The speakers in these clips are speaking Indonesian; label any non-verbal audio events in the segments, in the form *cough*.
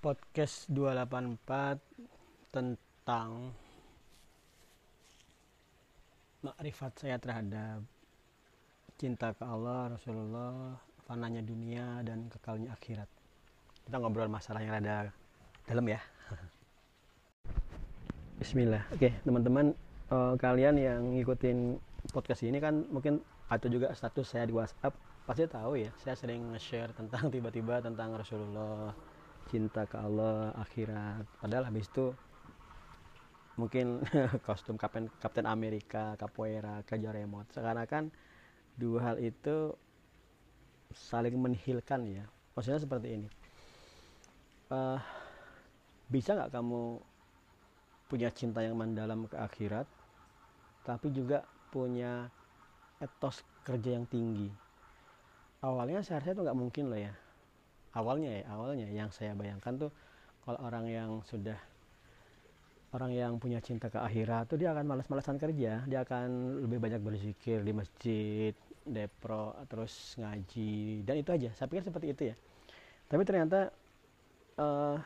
podcast 284 tentang makrifat saya terhadap cinta ke Allah, Rasulullah, fananya dunia dan kekalnya akhirat. Kita ngobrol masalah yang rada dalam ya. *laughs* Bismillah. Oke, teman-teman uh, kalian yang ngikutin podcast ini kan mungkin atau juga status saya di WhatsApp pasti tahu ya. Saya sering nge-share tentang *laughs* tiba-tiba tentang Rasulullah, cinta ke Allah, akhirat. Padahal habis itu mungkin *laughs* kostum Kapten Kapten Amerika, Capoeira, kerja remote. Sekarang kan dua hal itu saling menihilkan ya. Maksudnya seperti ini. Uh, bisa nggak kamu punya cinta yang mendalam ke akhirat tapi juga punya etos kerja yang tinggi awalnya seharusnya itu nggak mungkin loh ya awalnya ya awalnya yang saya bayangkan tuh kalau orang yang sudah orang yang punya cinta ke akhirat tuh dia akan malas-malasan kerja dia akan lebih banyak berzikir di masjid depro terus ngaji dan itu aja. Saya pikir seperti itu ya. Tapi ternyata uh,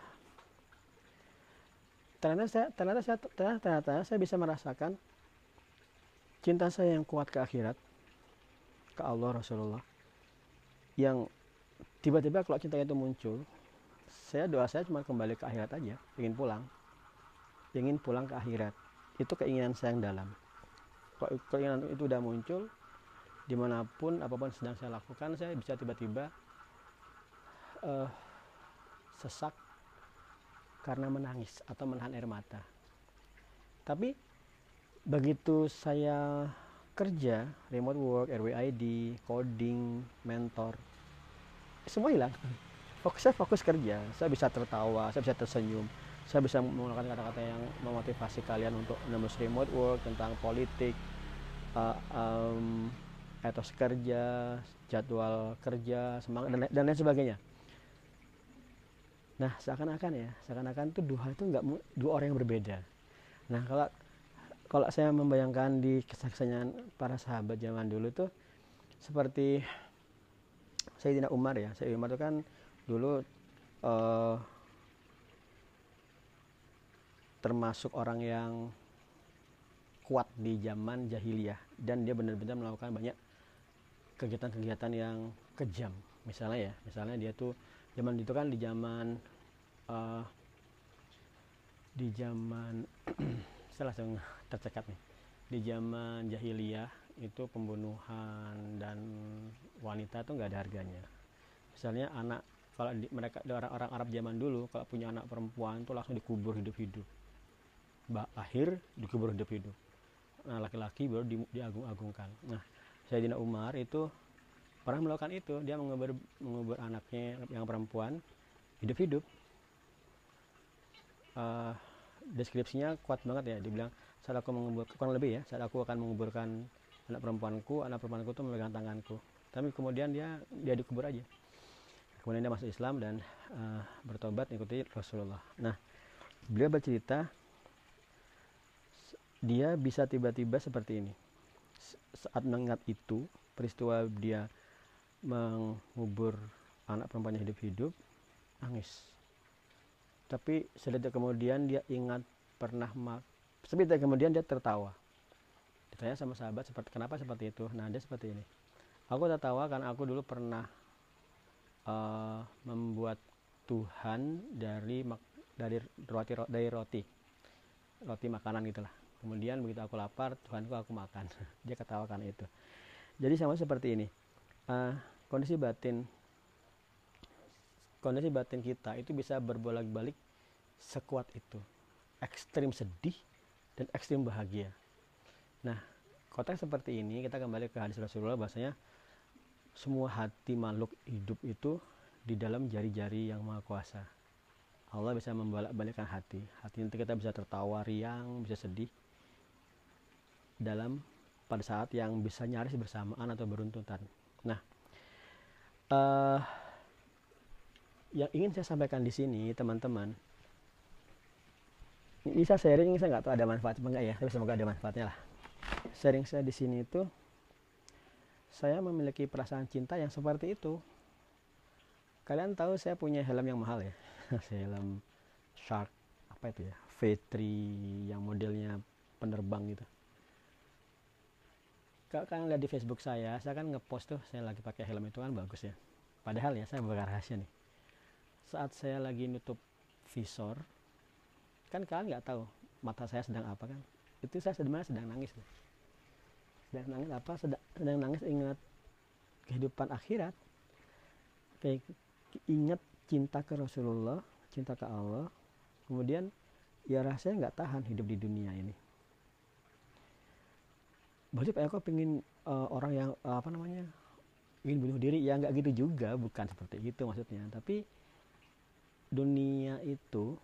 ternyata saya ternyata saya ternyata, ternyata saya bisa merasakan cinta saya yang kuat ke akhirat ke Allah Rasulullah yang tiba-tiba kalau cinta itu muncul saya doa saya cuma kembali ke akhirat aja ingin pulang. Ingin pulang ke akhirat. Itu keinginan saya yang dalam. Kalau keinginan itu udah muncul di mana pun apa pun sedang saya lakukan saya bisa tiba-tiba uh, sesak karena menangis atau menahan air mata. Tapi begitu saya kerja, remote work, RWID, coding, mentor, semua hilang. Fokus saya fokus kerja, saya bisa tertawa, saya bisa tersenyum, saya bisa menggunakan kata-kata yang memotivasi kalian untuk menembus remote work tentang politik, uh, um, etos kerja, jadwal kerja, semangat dan, dan lain sebagainya. Nah, seakan-akan ya, seakan-akan itu dua itu nggak dua orang yang berbeda. Nah, kalau kalau saya membayangkan di kesaksian para sahabat zaman dulu tuh seperti Sayyidina Umar ya. Sayyidina Umar itu kan dulu uh, termasuk orang yang kuat di zaman jahiliyah dan dia benar-benar melakukan banyak kegiatan-kegiatan yang kejam. Misalnya ya, misalnya dia tuh zaman itu kan di zaman uh, di zaman *clears throat* saya langsung tercekat nih di zaman jahiliyah itu pembunuhan dan wanita itu nggak ada harganya. Misalnya anak kalau di, mereka orang-orang Arab zaman dulu kalau punya anak perempuan itu langsung dikubur hidup-hidup. Akhir dikubur hidup-hidup. Nah laki-laki baru di, diagung-agungkan. Nah Sayyidina Umar itu pernah melakukan itu. Dia mengubur mengubur anaknya yang perempuan hidup-hidup. Uh, deskripsinya kuat banget ya. Dibilang saat aku mengubur kurang lebih ya saat aku akan menguburkan anak perempuanku anak perempuanku itu memegang tanganku. Tapi kemudian dia dia dikubur aja. Kemudian dia masuk Islam dan uh, bertobat mengikuti Rasulullah. Nah beliau bercerita dia bisa tiba-tiba seperti ini. Saat mengingat itu peristiwa dia mengubur anak perempuannya hidup-hidup nangis. Tapi sedetik kemudian dia ingat pernah mak sebentar kemudian dia tertawa ditanya sama sahabat seperti kenapa seperti itu? Nah dia seperti ini. Aku tertawa karena aku dulu pernah uh, membuat Tuhan dari dari roti dari roti. Roti makanan gitulah kemudian begitu aku lapar Tuhanku aku makan. *laughs* Dia ketawakan itu. Jadi sama seperti ini. Uh, kondisi batin kondisi batin kita itu bisa berbolak-balik sekuat itu. Ekstrim sedih dan ekstrim bahagia. Nah konteks seperti ini kita kembali ke hadis Rasulullah bahasanya semua hati makhluk hidup itu di dalam jari-jari yang maha kuasa. Allah bisa membolak-balikkan hati. Hati nanti kita bisa tertawa riang bisa sedih dalam pada saat yang bisa nyaris bersamaan atau beruntutan. Nah uh, yang ingin saya sampaikan di sini teman-teman saya sharing saya nggak tahu ada manfaat apa enggak ya tapi semoga ada manfaatnya lah sharing saya di sini itu saya memiliki perasaan cinta yang seperti itu. Kalian tahu saya punya helm yang mahal ya? *laughs* Helm shark apa itu ya? V3 yang modelnya penerbang gitu kalau kalian lihat di Facebook saya saya kan ngepost tuh saya lagi pakai helm itu kan bagus ya. Padahal ya saya buka rahasia nih. Saat saya lagi nutup visor kan kalian nggak tahu mata saya sedang apa kan? Itu saya sebenarnya sedang nangis sedang nangis apa sedang, nangis ingat kehidupan akhirat. Ingat cinta ke Rasulullah cinta ke Allah. Kemudian ya rasanya nggak tahan hidup di dunia ini. Berarti Pak Eko pengen uh, orang yang uh, apa namanya ingin bunuh diri? Ya nggak gitu juga bukan seperti itu maksudnya. Tapi dunia itu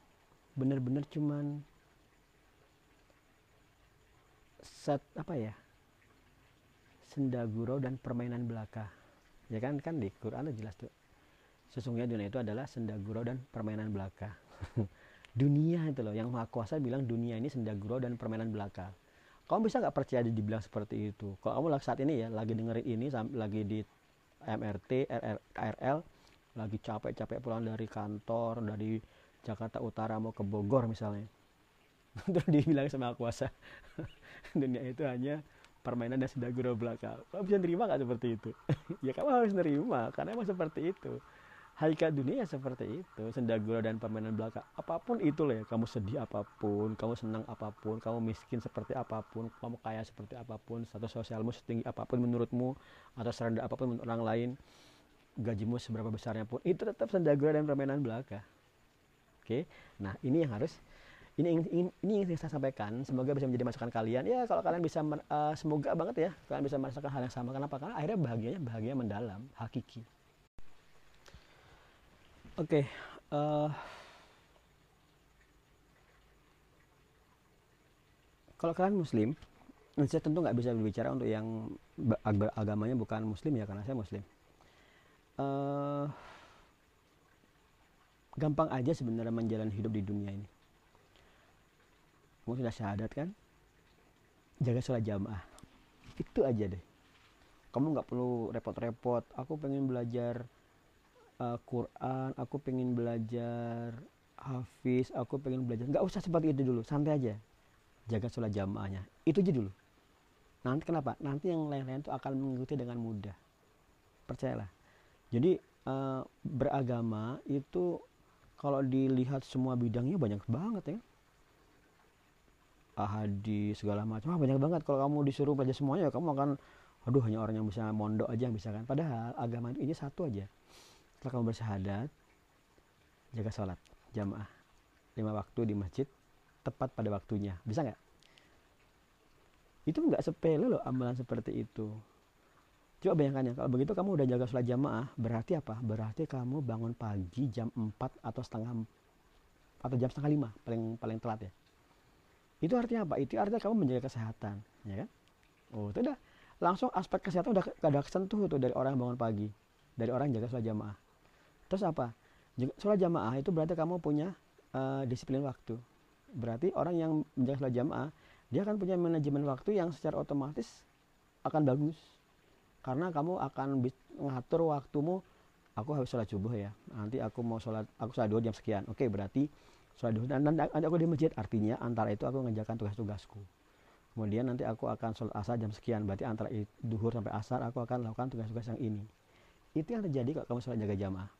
benar-benar cuman set apa ya senda gurau dan permainan belaka. Ya kan kan di Quran jelas tuh. Sesungguhnya dunia itu adalah senda gurau dan permainan belaka. *laughs* Dunia itu loh yang maha kuasa bilang dunia ini senda gurau dan permainan belaka. Kamu bisa nggak percaya dibilang seperti itu? Kalau kamu saat ini ya lagi dengerin ini lagi di MRT RR, KRL lagi capek-capek pulang dari kantor dari Jakarta Utara mau ke Bogor misalnya. *laughs* Terus dibilang sama kuasa. *laughs* Dunia itu hanya permainan dan senda gurau belaka kamu bisa nerima nggak seperti itu? *laughs* Ya kamu harus nerima karena emang seperti itu. Hakikat dunia seperti itu. Senda gurau dan permainan belaka apa pun itu loh ya kamu sedih apa pun kamu senang apa pun kamu miskin seperti apa pun kamu kaya seperti apa pun status sosialmu setinggi apa pun menurutmu atau serendah apa pun menurut orang lain gajimu seberapa besarnya pun itu tetap senda gurau dan permainan belaka oke? Nah ini yang harus ini ini, ini yang saya sampaikan semoga bisa menjadi masukan kalian ya kalau kalian bisa uh, semoga banget ya kalian bisa merasakan hal yang sama kenapa karena akhirnya bahagianya bahagia mendalam hakiki Oke, okay, uh, eh, kalau kalian Muslim, saya tentu nggak bisa berbicara untuk yang agamanya bukan Muslim ya karena saya Muslim. Uh, gampang aja sebenarnya menjalani hidup di dunia ini. Kamu sudah syahadat kan? Jaga sholat jamaah. Itu aja deh. Kamu nggak perlu repot-repot. Aku pengen belajar uh, Quran aku pengen belajar Hafiz aku pengen belajar nggak usah seperti itu dulu santai aja jaga sholat jamaahnya itu aja dulu nanti kenapa nanti yang lain-lain itu akan mengikuti dengan mudah percayalah jadi uh, beragama itu kalau dilihat semua bidangnya banyak banget ya ahadi segala macam. Ah, banyak banget. Kalau kamu disuruh belajar semuanya kamu akan aduh hanya orang yang bisa mondok aja yang bisa kan. Padahal agama ini satu aja. Setelah kamu bersyahadat jaga sholat jamaah. Lima waktu di masjid tepat pada waktunya. Bisa nggak? Itu nggak sepele loh amalan seperti itu. Coba bayangkan ya kalau begitu kamu udah jaga sholat jamaah berarti apa? Berarti kamu bangun pagi jam 4 atau setengah atau jam setengah lima paling paling telat ya itu artinya apa itu artinya kamu menjaga kesehatan ya kan oh itu udah langsung aspek kesehatan udah ada kesentuh tuh dari orang yang bangun pagi dari orang yang jaga sholat jamaah Terus apa? Sholat jamaah itu berarti kamu punya uh, disiplin waktu. Berarti orang yang menjaga sholat jamaah, dia akan punya manajemen waktu yang secara otomatis akan bagus. Karena kamu akan mengatur waktumu, aku harus sholat subuh ya. Nanti aku mau sholat, aku sholat dua jam sekian. Oke, berarti sholat dan nanti aku di masjid. Artinya antara itu aku mengerjakan tugas-tugasku. Kemudian nanti aku akan sholat asar jam sekian. Berarti antara duhur sampai asar aku akan lakukan tugas-tugas yang ini. Itu yang terjadi kalau kamu sholat jaga jamaah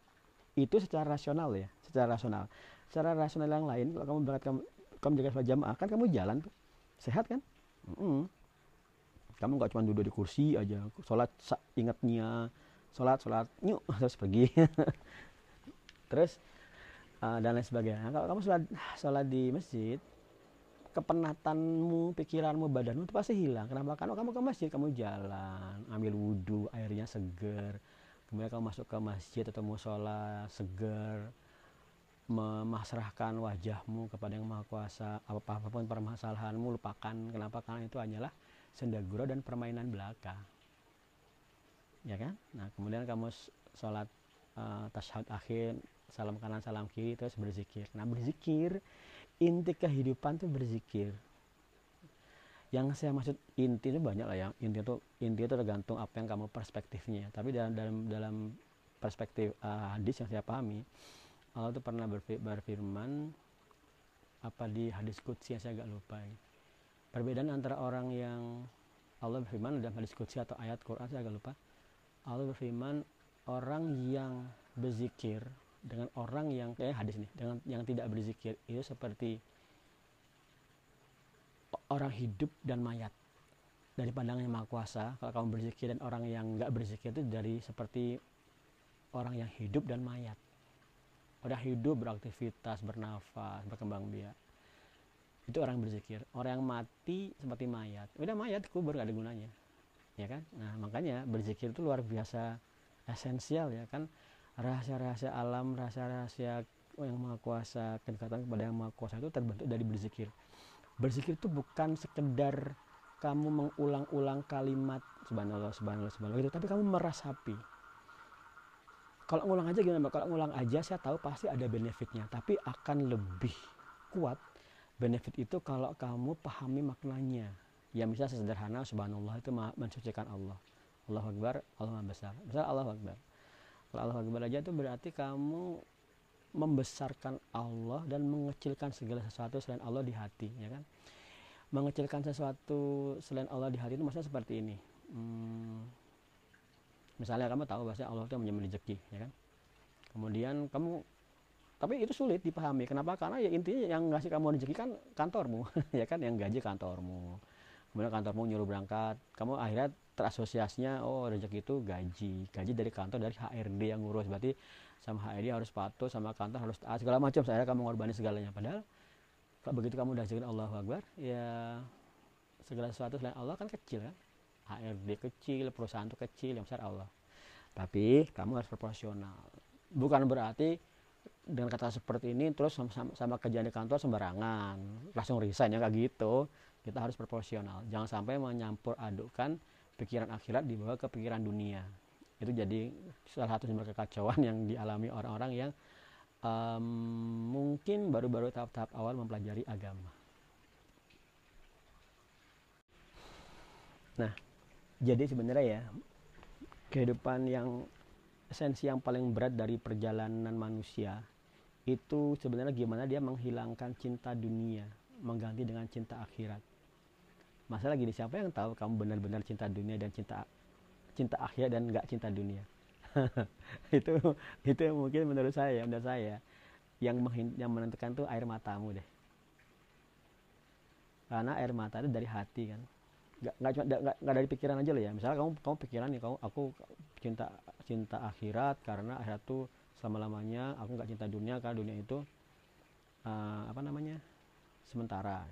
itu secara rasional ya secara rasional secara rasional yang lain kalau kamu berangkat kamu, kamu jaga sholat jamaah kan kamu jalan tuh sehat kan mm -hmm. kamu nggak cuma duduk di kursi aja sholat ingatnya sholat sholat nyuk *laughs* terus pergi *laughs* terus uh, dan lain sebagainya. Kalau kamu sholat sholat di masjid kepenatanmu, pikiranmu, badanmu itu pasti hilang. Kenapa? Karena kamu ke masjid, kamu jalan, ambil wudhu, airnya seger, kemudian kamu masuk ke masjid atau musola segar memasrahkan wajahmu kepada yang maha kuasa. Apa apa pun permasalahanmu lupakan. Kenapa? Karena itu hanyalah sendagura dan permainan belaka. Ya kan? Nah kemudian kamu sholat uh, tasyahud akhir salam kanan salam kiri terus berzikir. Nah berzikir inti kehidupan tuh berzikir. Yang saya maksud inti itu banyak lah ya. Inti itu inti itu tergantung apa yang kamu perspektifnya. Tapi dalam dalam dalam perspektif uh, hadis yang saya pahami Allah itu pernah berfirman apa di hadis kutsi yang saya agak lupa perbedaan antara orang yang Allah berfirman dalam hadis kutsi atau ayat Quran saya agak lupa. Allah berfirman orang yang berzikir dengan orang yang kayak hadis nih dengan yang tidak berzikir itu seperti orang hidup dan mayat. Dari pandangan yang maha kuasa kalau kamu berzikir dan orang yang nggak berzikir itu dari seperti orang yang hidup dan mayat. Udah hidup beraktivitas bernafas berkembang biak. Itu orang yang berzikir. Orang yang mati seperti mayat. Udah mayat kubur gak ada gunanya. Ya kan? Nah makanya berzikir itu luar biasa esensial ya kan rahasia-rahasia alam rahasia-rahasia yang maha kuasa kedekatan kepada yang maha kuasa itu terbentuk dari berzikir. Berzikir itu bukan sekedar kamu mengulang-ulang kalimat subhanallah subhanallah subhanallah gitu tapi kamu merasapi. Kalau ngulang aja gimana kalau ngulang aja saya tahu pasti ada benefitnya tapi akan lebih kuat benefit itu kalau kamu pahami maknanya. Ya misalnya sederhana subhanallah itu mensucikan Allah. Allah Akbar Allah Maha Besar. Misal Allah Akbar kalau Allah Akbar aja itu berarti kamu membesarkan Allah dan mengecilkan segala sesuatu selain Allah di hati ya kan? Mengecilkan sesuatu selain Allah di hati itu maksudnya seperti ini. Hmm, misalnya kamu tahu bahasa Allah itu menjamin rezeki ya kan? Kemudian kamu tapi itu sulit dipahami. Kenapa? Karena ya intinya yang ngasih kamu rezeki kan kantormu *laughs* ya kan? Yang gaji kantormu. Kemudian kantormu nyuruh berangkat. Kamu akhirnya terasosiasinya oh rezeki itu gaji. Gaji dari kantor dari HRD yang ngurus. Berarti sama HRD harus patuh sama kantor harus taat segala macam. Saya kamu ngorbanin segalanya. Padahal kalau begitu kamu udah jaga Allah Akbar ya segala sesuatu selain Allah kan kecil kan? HRD kecil perusahaan itu kecil yang besar Allah. Tapi kamu harus proporsional. Bukan berarti dengan kata seperti ini terus sama, sama, sama kerjaan di kantor sembarangan. Langsung resign ya kayak gitu. Kita harus proporsional. Jangan sampai menyampur adukkan pikiran akhirat dibawa ke pikiran dunia itu jadi salah satu sumber kekacauan yang dialami orang-orang yang um, mungkin baru-baru tahap-tahap awal mempelajari agama. Nah, jadi sebenarnya ya kehidupan yang esensi yang paling berat dari perjalanan manusia itu sebenarnya gimana dia menghilangkan cinta dunia, mengganti dengan cinta akhirat. Masalah gini, siapa yang tahu kamu benar-benar cinta dunia dan cinta cinta akhirat dan nggak cinta dunia? *laughs* itu itu mungkin menurut saya menurut saya. Yang yang menentukan tuh air matamu deh. Karena air mata itu dari hati kan. Nggak cuma nggak, nggak dari pikiran aja loh ya. Misalnya kamu kamu pikiran nih kamu aku cinta cinta akhirat karena akhirat tuh selama lamanya aku nggak cinta dunia karena dunia itu uh, apa namanya sementara.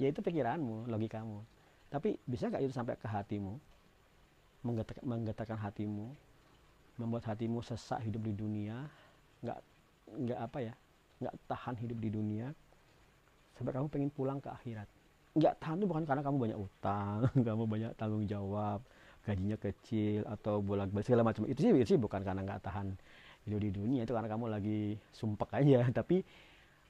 Ya itu pikiranmu logikamu tapi bisa nggak itu sampai ke hatimu? Menggetarkan hatimu? Membuat hatimu sesak hidup di dunia? Nggak nggak apa ya? Nggak tahan hidup di dunia? Sampai kamu pengen pulang ke akhirat? Nggak tahan itu bukan karena kamu banyak utang *laughs* kamu banyak tanggung jawab gajinya kecil atau bolak balik segala macam. Itu sih itu sih bukan karena nggak tahan hidup di dunia itu karena kamu lagi sumpek aja. *laughs* Tapi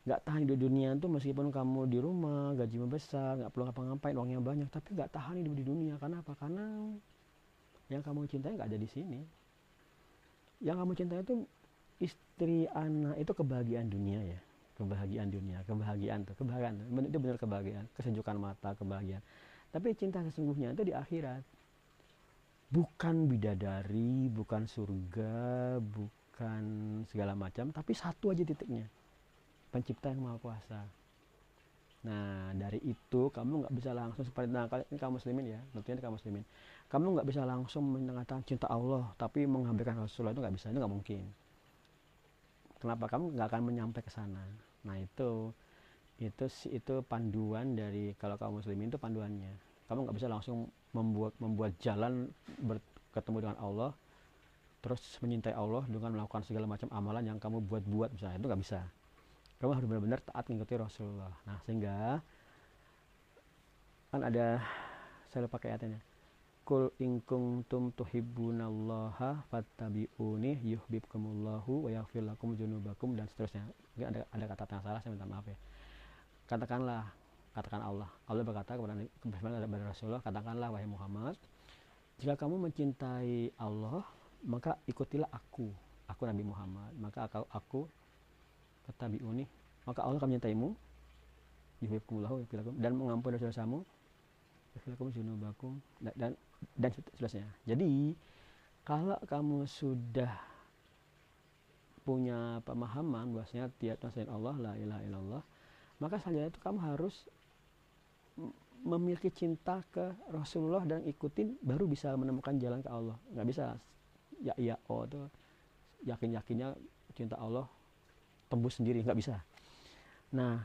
nggak tahan hidup di dunia itu meskipun kamu di rumah gaji besar nggak perlu ngapa-ngapain uangnya banyak tapi nggak tahan hidup di dunia. Karena apa? Karena yang kamu cintai nggak ada di sini. Yang kamu cintai itu istri anak itu kebahagiaan dunia ya. Kebahagiaan dunia kebahagiaan tuh kebahagiaan itu benar kebahagiaan. Kesejukan mata kebahagiaan. Tapi cinta sesungguhnya itu di akhirat. Bukan bidadari bukan surga bukan segala macam tapi satu aja titiknya pencipta yang maha kuasa Nah dari itu kamu nggak bisa langsung seperti nah ini kaum muslimin ya tentunya kaum muslimin kamu nggak bisa langsung mengatakan cinta Allah tapi menghampirkan Rasulullah itu nggak bisa itu nggak mungkin. Kenapa kamu nggak akan menyampai ke sana? Nah itu itu itu panduan dari kalau kaum muslimin itu panduannya. Kamu nggak bisa langsung membuat membuat jalan bertemu dengan Allah terus menyintai Allah dengan melakukan segala macam amalan yang kamu buat-buat misalnya itu nggak bisa kamu harus benar-benar taat mengikuti Rasulullah. Nah sehingga kan ada saya lupa ayatnya kul ingkung tum tuhibbunallaha fattabi'uni yuhibbukumullahu wa yaghfir lakum dzunubakum dan seterusnya. Mungkin ada ada kata yang salah saya minta maaf ya. Katakanlah katakan Allah. Allah berkata kepada kepada Rasulullah katakanlah wahai Muhammad jika kamu mencintai Allah maka ikutilah aku aku Nabi Muhammad. Maka aku, aku ketabiuni maka Allah akan menyintaimu yuhibbukumullahu dan mengampuni dosa-dosamu. Yaghfirlakum dzunubakum dan, dan dan seterusnya. Jadi kalau kamu sudah punya pemahaman bahwasanya tiada selain Allah la ilaha illallah maka selanjutnya itu kamu harus memiliki cinta ke Rasulullah dan ikutin baru bisa menemukan jalan ke Allah. Nggak bisa. Ya iya oh tuh yakin yakinnya cinta Allah tembus sendiri nggak bisa. Nah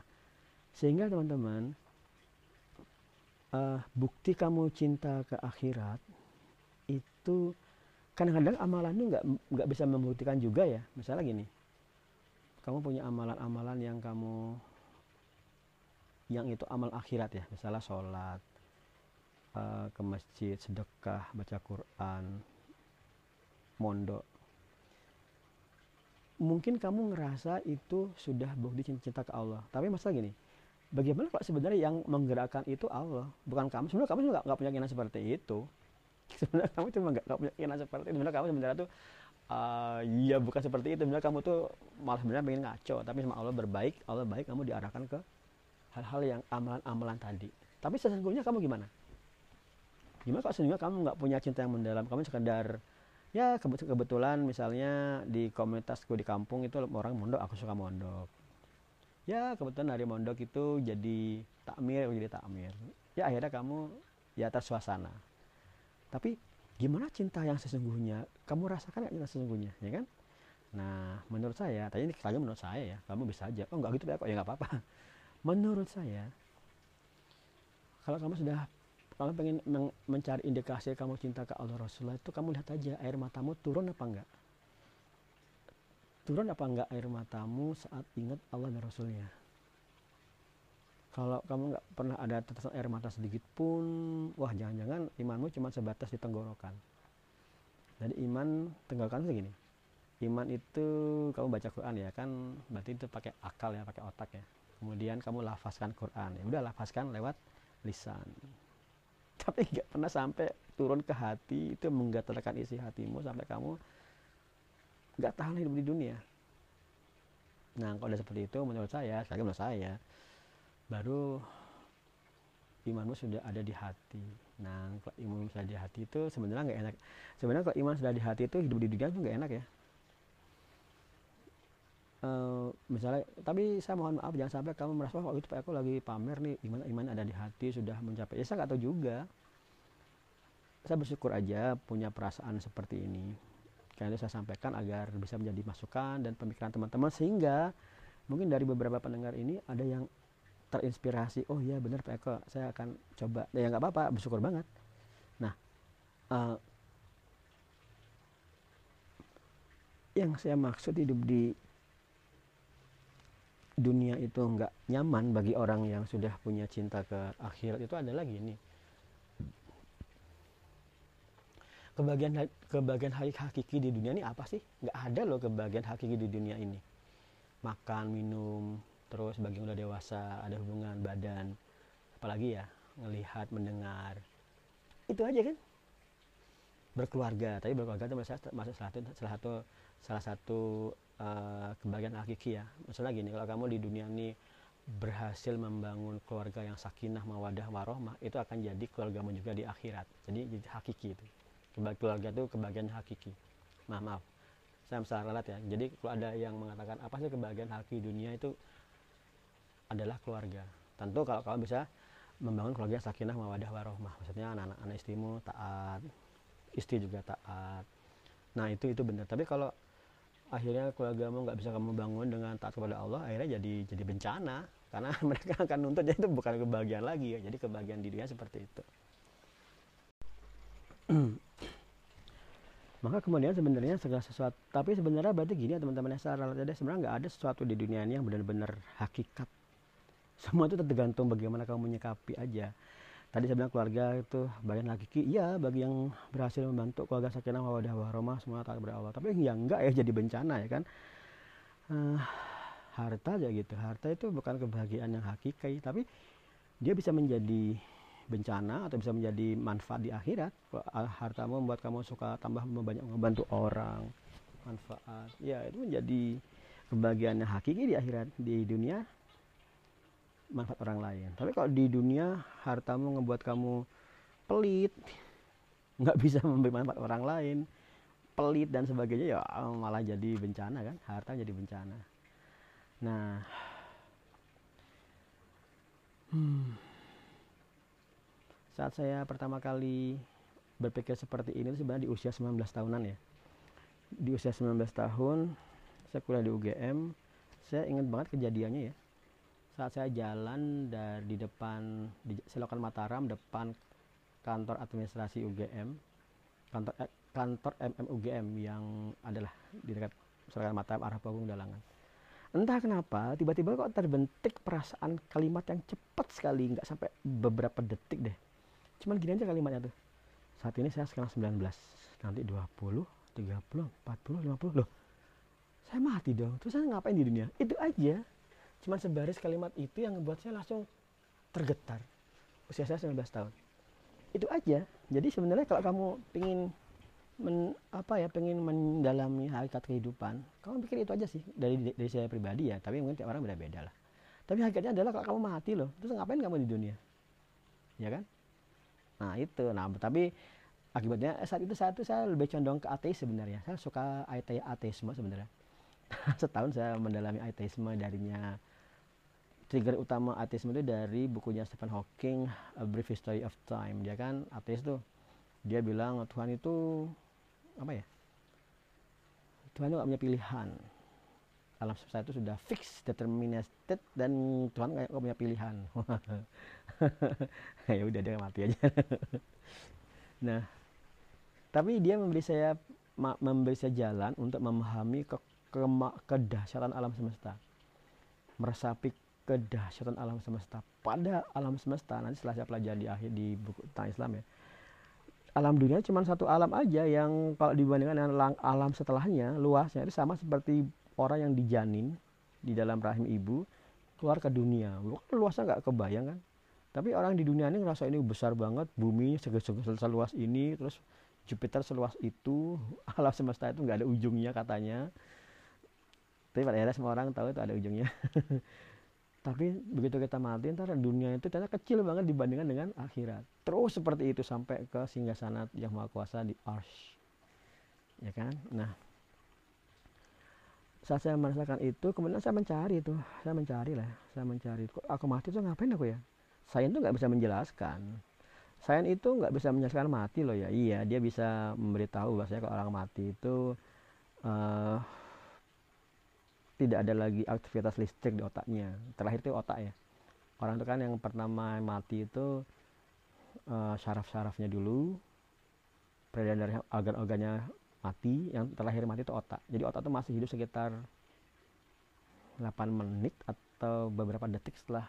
sehingga teman-teman uh, bukti kamu cinta ke akhirat itu kadang-kadang amalan itu nggak nggak bisa membuktikan juga ya. Misalnya gini kamu punya amalan-amalan yang kamu yang itu amal akhirat ya. Misalnya sholat uh, ke masjid sedekah baca Quran mondok mungkin kamu ngerasa itu sudah bukti cinta ke Allah. Tapi masalah gini bagaimana kalau sebenarnya yang menggerakkan itu Allah? Bukan kamu. Sebenarnya kamu juga nggak punya keinginan seperti itu. *laughs* Sebenarnya kamu cuma nggak punya keinginan seperti itu. Sebenarnya kamu sebenarnya tuh uh, ya bukan seperti itu. Sebenarnya kamu tuh malah sebenarnya pengen ngaco. Tapi sama Allah berbaik Allah baik kamu diarahkan ke hal-hal yang amalan-amalan tadi. Tapi sesungguhnya kamu gimana? Gimana kalau sesungguhnya kamu nggak punya cinta yang mendalam? Kamu sekedar ya kebetulan misalnya di komunitasku di kampung itu orang mondok aku suka mondok. Ya kebetulan hari mondok itu jadi takmir jadi takmir. Ya akhirnya kamu ya tersuasana tapi gimana cinta yang sesungguhnya? Kamu rasakan nggak cinta sesungguhnya? Ya kan? Nah menurut saya tadi ini saja menurut saya ya kamu bisa aja. Oh nggak gitu ya kok ya nggak apa-apa. *laughs* Menurut saya kalau kamu sudah kamu pengen mencari indikasi kamu cinta ke Allah Rasulullah itu kamu lihat aja air matamu turun apa enggak? Turun apa enggak air matamu saat ingat Allah dan Rasulnya? Kalau kamu nggak pernah ada tetesan air mata sedikit pun wah jangan-jangan imanmu cuma sebatas di tenggorokan. Jadi iman tenggorokan itu gini iman itu kamu baca Quran ya kan berarti itu pakai akal ya pakai otak ya. Kemudian kamu lafazkan Quran ya udah lafazkan lewat lisan *laughs* tapi nggak pernah sampai turun ke hati itu menggatalkan isi hatimu sampai kamu nggak tahan hidup di dunia. Nah kalau udah seperti itu menurut saya sekali menurut saya baru imanmu sudah ada di hati. Nah kalau iman sudah di hati itu sebenarnya nggak enak. Sebenarnya kalau iman sudah di hati itu hidup di dunia itu nggak enak ya Uh, misalnya tapi saya mohon maaf jangan sampai kamu merasa wah itu aku lagi pamer nih iman iman ada di hati sudah mencapai. Ya saya nggak tahu juga. Saya bersyukur aja punya perasaan seperti ini. Karena itu saya sampaikan agar bisa menjadi masukan dan pemikiran teman-teman sehingga mungkin dari beberapa pendengar ini ada yang terinspirasi oh iya benar Pak Eko saya akan coba. Ya nggak apa-apa bersyukur banget. Nah uh, yang saya maksud hidup di dunia itu nggak nyaman bagi orang yang sudah punya cinta ke akhirat itu adalah gini kebahagiaan kebahagiaan hakiki di dunia ini apa sih? Nggak ada loh kebahagiaan hakiki di dunia ini. Makan minum terus bagi yang udah dewasa ada hubungan badan. Apalagi ya ngelihat mendengar. Itu aja kan? Berkeluarga tapi berkeluarga itu salah satu salah satu uh, kebahagiaan hakiki ya. Masalah gini kalau kamu di dunia ini berhasil membangun keluarga yang sakinah mawadah warohmah itu akan jadi keluargamu juga di akhirat. Jadi hakiki itu. Keluarga itu kebahagiaan hakiki. Maaf maaf. Saya salah ralat ya. Jadi kalau ada yang mengatakan apa sih kebahagiaan hakiki dunia? itu adalah keluarga. Tentu kalau kamu bisa membangun keluarga sakinah mawadah warohmah. Maksudnya anak-anak anak istrimu taat istri juga taat. Nah itu itu benar. Tapi kalau akhirnya keluargamu nggak bisa kamu bangun dengan taat kepada Allah akhirnya jadi jadi bencana. *laughs* Karena *laughs* mereka akan nuntut jadi itu bukan kebahagiaan lagi ya. Jadi kebahagiaan dirinya seperti itu. *clears throat* Maka kemudian sebenarnya segala sesuatu tapi sebenarnya berarti gini ya teman-teman yang secara sebenarnya nggak ada sesuatu di dunia ini yang benar-benar hakikat. *laughs* Semua itu tergantung bagaimana kamu menyikapi aja tadi saya bilang keluarga itu bagian hakiki iya bagi yang berhasil membantu keluarga sakinah mawadah warahmah semua tak Allah. Tapi yang enggak ya jadi bencana ya kan. Uh, harta aja gitu. Harta itu bukan kebahagiaan yang hakiki tapi dia bisa menjadi bencana atau bisa menjadi manfaat di akhirat. Hartamu membuat kamu suka tambah banyak membantu orang. Manfaat. Ya itu menjadi kebahagiaan yang hakiki di akhirat di dunia manfaat orang lain. Tapi kalau di dunia hartamu ngebuat kamu pelit *laughs* nggak bisa memberi manfaat orang lain. Pelit dan sebagainya ya malah jadi bencana kan? Harta jadi bencana. Nah hmm, saat saya pertama kali berpikir seperti ini sebenarnya di usia 19 tahunan ya. Di usia 19 tahun saya kuliah di UGM saya ingat banget kejadiannya ya saat saya jalan dari depan di Selokan Mataram depan kantor administrasi UGM kantor eh, kantor MMUGM yang adalah di dekat Selokan Mataram arah Panggung Dalangan. Entah kenapa tiba-tiba kok terbentik perasaan kalimat yang cepat sekali nggak sampai beberapa detik deh. Cuman gini aja kalimatnya tuh. Saat ini saya sekarang 19 nanti 20 30 40 50 loh saya mati dong terus saya ngapain di dunia? Itu aja cuman sebaris kalimat itu yang membuat saya langsung tergetar. Usia saya 19 tahun. Itu aja. Jadi sebenarnya kalau kamu pengen men, apa ya pengen mendalami hakikat kehidupan kamu pikir itu aja sih. Dari dari saya pribadi ya tapi mungkin tiap orang beda-beda lah. Tapi hakikatnya adalah kalau kamu mati loh terus ngapain kamu di dunia? Ya kan? Nah itu. Nah tapi akibatnya eh, saat itu saat itu saya lebih condong ke ateis sebenarnya. Saya suka ateisme sebenarnya. *laughs* Setahun saya mendalami ateisme darinya trigger utama ateisme itu dari bukunya Stephen Hawking A Brief History of Time dia kan? Ateis tuh dia bilang Tuhan itu apa ya? Tuhan itu gak punya pilihan. Alam semesta itu sudah fix determined dan Tuhan kayak gak punya pilihan. *laughs* Ya udah dia mati aja. *laughs* Nah tapi dia memberi saya memberi saya jalan untuk memahami ke, ke kedahsyatan alam semesta. Meresapi kedahsyatan alam semesta. Pada alam semesta nanti setelah saya pelajari di akhir di buku tentang Islam ya alam dunia cuma satu alam aja yang kalau dibandingkan dengan alam setelahnya luasnya itu sama seperti orang yang dijanin di dalam rahim ibu keluar ke dunia. Luasnya nggak kebayang kan? Tapi orang di dunia ini ngerasa ini besar banget bumi seluas ini terus Jupiter seluas itu *laughs* alam semesta itu nggak ada ujungnya katanya. Tapi pada akhirnya semua orang tahu itu ada ujungnya *laughs* tapi begitu kita mati ntar dunia itu ternyata kecil banget dibandingkan dengan akhirat. Terus seperti itu sampai ke singgasana yang maha kuasa di Arsh. Ya kan? Nah saat saya merasakan itu kemudian saya mencari itu saya mencari lah saya mencari. Aku mati tuh ngapain aku ya? Saya itu nggak bisa menjelaskan. Sains itu nggak bisa menjelaskan mati loh ya. Iya dia bisa memberitahu bahwasanya kalau orang mati itu uh, tidak ada lagi aktivitas listrik di otaknya. Terakhir itu otak ya. Orang itu kan yang pertama mati itu uh, syaraf-syarafnya dulu peredaran dari organ-organnya mati yang terakhir mati itu otak. Jadi otak itu masih hidup sekitar 8 menit atau beberapa detik setelah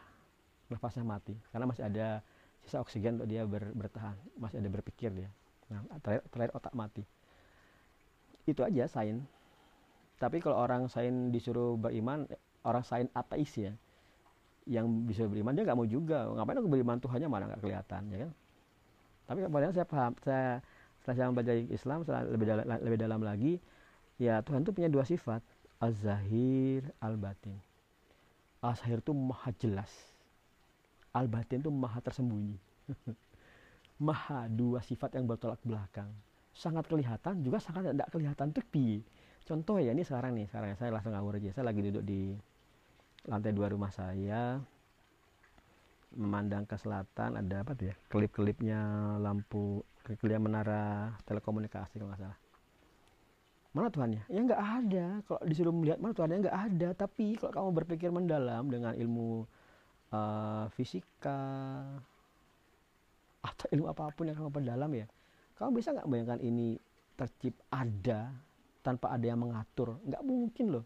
nafasnya mati. Karena masih ada sisa oksigen untuk dia ber, bertahan. Masih ada berpikir dia. Nah terakhir, terakhir otak mati. Itu aja sain tapi kalau orang sain disuruh beriman orang sain ateis ya yang bisa beriman dia nggak mau juga. Ngapain aku beriman? Tuhannya mana nggak kelihatan ya kan? Tapi kemudian saya paham saya setelah saya belajar Islam setelah lebih dalam, lebih dalam lagi ya Tuhan itu punya dua sifat az-zahir al-batin. Az-zahir itu maha jelas al batin itu maha tersembunyi. *laughs* Maha dua sifat yang bertolak belakang. Sangat kelihatan juga sangat tidak kelihatan tepi contoh ya ini sekarang nih sekarang saya langsung ngawur aja. Saya lagi duduk di lantai dua rumah saya memandang ke selatan ada apa tuh ya? Kelip-kelipnya lampu kelip menara telekomunikasi kalau nggak salah. Mana Tuhannya? Ya nggak ada. Kalau disuruh melihat mana Tuhannya nggak ada. Tapi kalau kamu berpikir mendalam dengan ilmu uh, fisika atau ilmu apa pun yang kamu perdalam ya kamu bisa nggak bayangkan ini tercip ada tanpa ada yang mengatur. Nggak mungkin loh.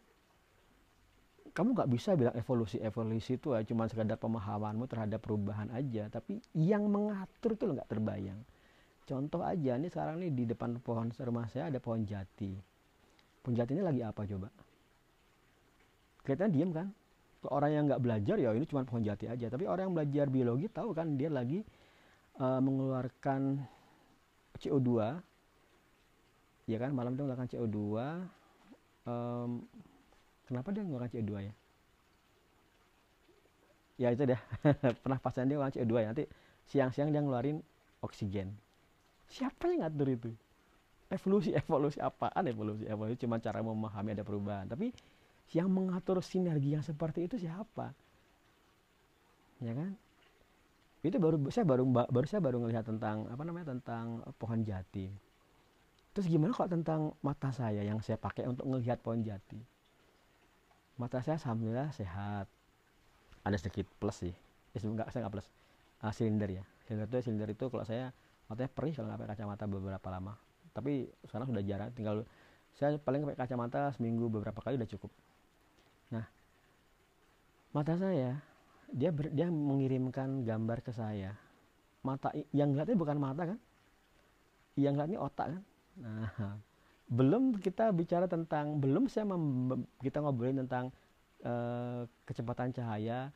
Kamu nggak bisa bilang evolusi evolusi itu ya cuma sekadar pemahamanmu terhadap perubahan aja. Tapi yang mengatur itu nggak terbayang. Contoh aja nih sekarang nih di depan pohon rumah saya ada pohon jati. Pohon jati ini lagi apa coba? Kelihatannya diem kan? Orang yang nggak belajar ya ini cuma pohon jati aja. Tapi orang yang belajar biologi tahu kan dia lagi uh, mengeluarkan CO2 ya kan? Malam itu mengeluarkan CO2 um, kenapa dia ngeluarin CO2 ya? Ya itu *laughs* pernah pasan dia ngeluarin CO2 ya. Nanti siang-siang dia ngeluarin oksigen. Siapa yang ngatur itu? Evolusi evolusi apaan? Evolusi evolusi. Cuma cara memahami ada perubahan. Tapi yang mengatur sinergi yang seperti itu siapa? Ya kan? Itu baru saya baru baru saya baru melihat tentang apa namanya tentang pohon jati terus gimana kalau tentang mata saya yang saya pakai untuk melihat pohon jati? Mata saya alhamdulillah sehat. Ada sedikit plus sih. Eh, enggak saya nggak plus. Uh, silinder ya. Silinder itu silinder itu kalau saya matanya perih kalau nggak pakai kacamata beberapa lama. Tapi sekarang sudah jarang. Tinggal saya paling pakai kacamata seminggu beberapa kali udah cukup. Nah mata saya dia ber, dia mengirimkan gambar ke saya. Mata yang lihatnya bukan mata kan? Yang lihatnya otak kan nah belum kita bicara tentang belum saya mem, kita ngobrolin tentang uh, kecepatan cahaya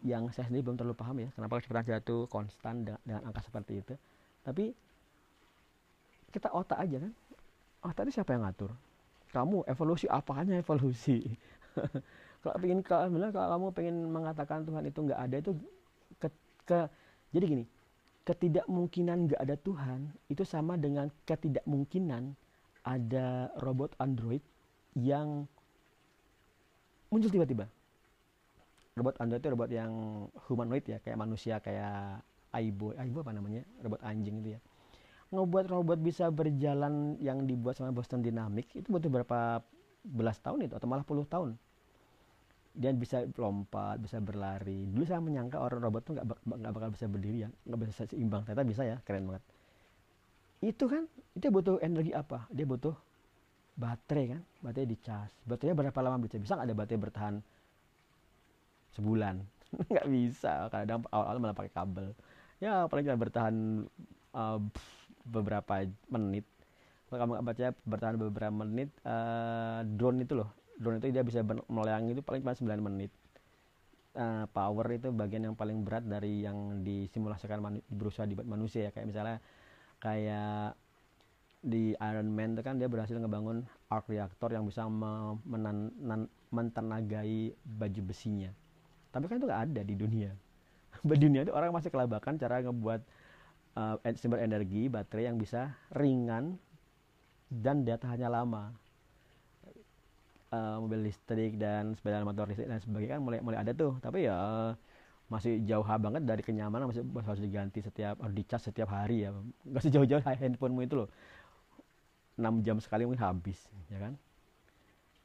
yang saya sendiri belum terlalu paham ya kenapa kecepatan cahaya itu konstan dengan, dengan angka seperti itu. Tapi kita otak aja kan otak itu siapa yang ngatur? Kamu evolusi apanya evolusi? *laughs* Kalau pengen kalau kamu pengen mengatakan Tuhan itu nggak ada itu ke, ke jadi gini ketidakmungkinan nggak ada Tuhan itu sama dengan ketidakmungkinan ada robot android yang muncul tiba-tiba. Robot android itu robot yang humanoid ya kayak manusia kayak Aibo Aibo apa namanya? Robot anjing itu ya. Ngebuat robot bisa berjalan yang dibuat sama Boston Dynamics itu butuh berapa belas tahun itu atau malah puluh tahun dia bisa lompat bisa berlari. Dulu saya menyangka orang robot tuh nggak bakal bisa berdiri ya. Nggak bisa seimbang. Ternyata bisa ya. Keren banget. Itu kan itu butuh energi apa? Dia butuh baterai kan? Baterai dicas baterainya berapa lama bisa? Bisa nggak ada baterai bertahan sebulan? *laughs* Nggak bisa. Kadang awal-awal malah pakai kabel. Ya paling nggak bertahan uh, beberapa menit. Kalau kamu nggak baca bertahan beberapa menit uh, drone itu loh drone itu dia bisa melayang itu paling cuma 9 menit. Uh, power itu bagian yang paling berat dari yang disimulasikan berusaha dibuat manusia ya. Kayak misalnya kayak di Iron Man itu kan dia berhasil ngebangun arc reactor yang bisa mentenagai baju besinya. Tapi kan itu nggak ada di dunia. *laughs* Di dunia itu orang masih kelabakan cara ngebuat uh, sumber energi baterai yang bisa ringan dan daya tahannya lama uh, mobil listrik dan sepeda motor listrik dan sebagainya kan mulai mulai ada tuh. Tapi ya masih jauh banget dari kenyamanan masih harus diganti setiap harus dicas setiap hari ya. Nggak sejauh-jauh *laughs* handphonemu itu loh. 6 jam sekali mungkin habis ya kan?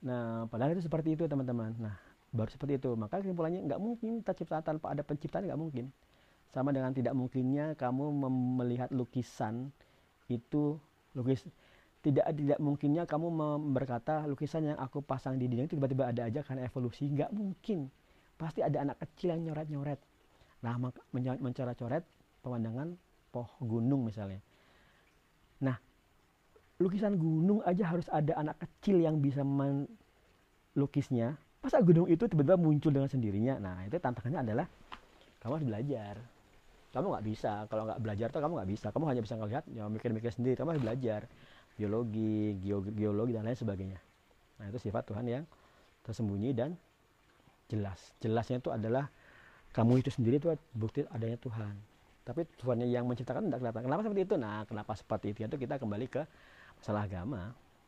Nah padahal itu seperti itu teman-teman. Nah baru seperti itu. Maka kesimpulannya nggak mungkin tercipta tanpa ada penciptaan nggak mungkin. Sama dengan tidak mungkinnya kamu melihat lukisan itu lukis tidak tidak mungkinnya kamu berkata lukisan yang aku pasang di dinding tiba-tiba ada aja karena evolusi. Nggak mungkin. Pasti ada anak kecil yang nyoret-nyoret. Nah mencoret-coret pemandangan poh gunung misalnya. Nah lukisan gunung aja harus ada anak kecil yang bisa melukisnya. Masa gunung itu tiba-tiba muncul dengan sendirinya? Nah itu tantangannya adalah kamu harus belajar. Kamu nggak bisa. Kalau nggak belajar tuh kamu nggak bisa. Kamu hanya bisa ngelihat ya mikir-mikir sendiri. Kamu harus belajar biologi, geologi dan lain sebagainya. Nah, itu sifat Tuhan yang tersembunyi dan jelas. Jelasnya itu adalah kamu itu sendiri itu bukti adanya Tuhan. Tapi Tuhan yang menciptakan tidak kelihatan. Kenapa seperti itu? Nah, kenapa seperti itu? Itu kita kembali ke masalah agama.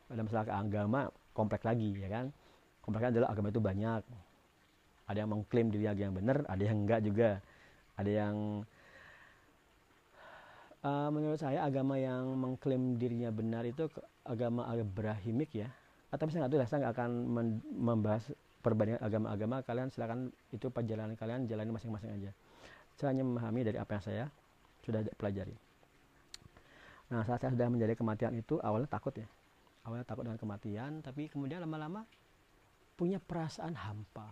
Pada masalah agama kompleks lagi, ya kan? Kompleksnya adalah agama itu banyak. Ada yang mengklaim diri yang benar, ada yang enggak juga. Ada yang uh, menurut saya agama yang mengklaim dirinya benar itu agama Abrahimik ya. Atau misalnya itu saya nggak akan membahas perbandingan agama-agama. Kalian silakan itu perjalanan kalian jalani masing-masing aja. Saya hanya memahami dari apa yang saya sudah pelajari. Nah saat saya sudah menjadi kematian itu awalnya takut ya. Awalnya takut dengan kematian tapi kemudian lama-lama punya perasaan hampa.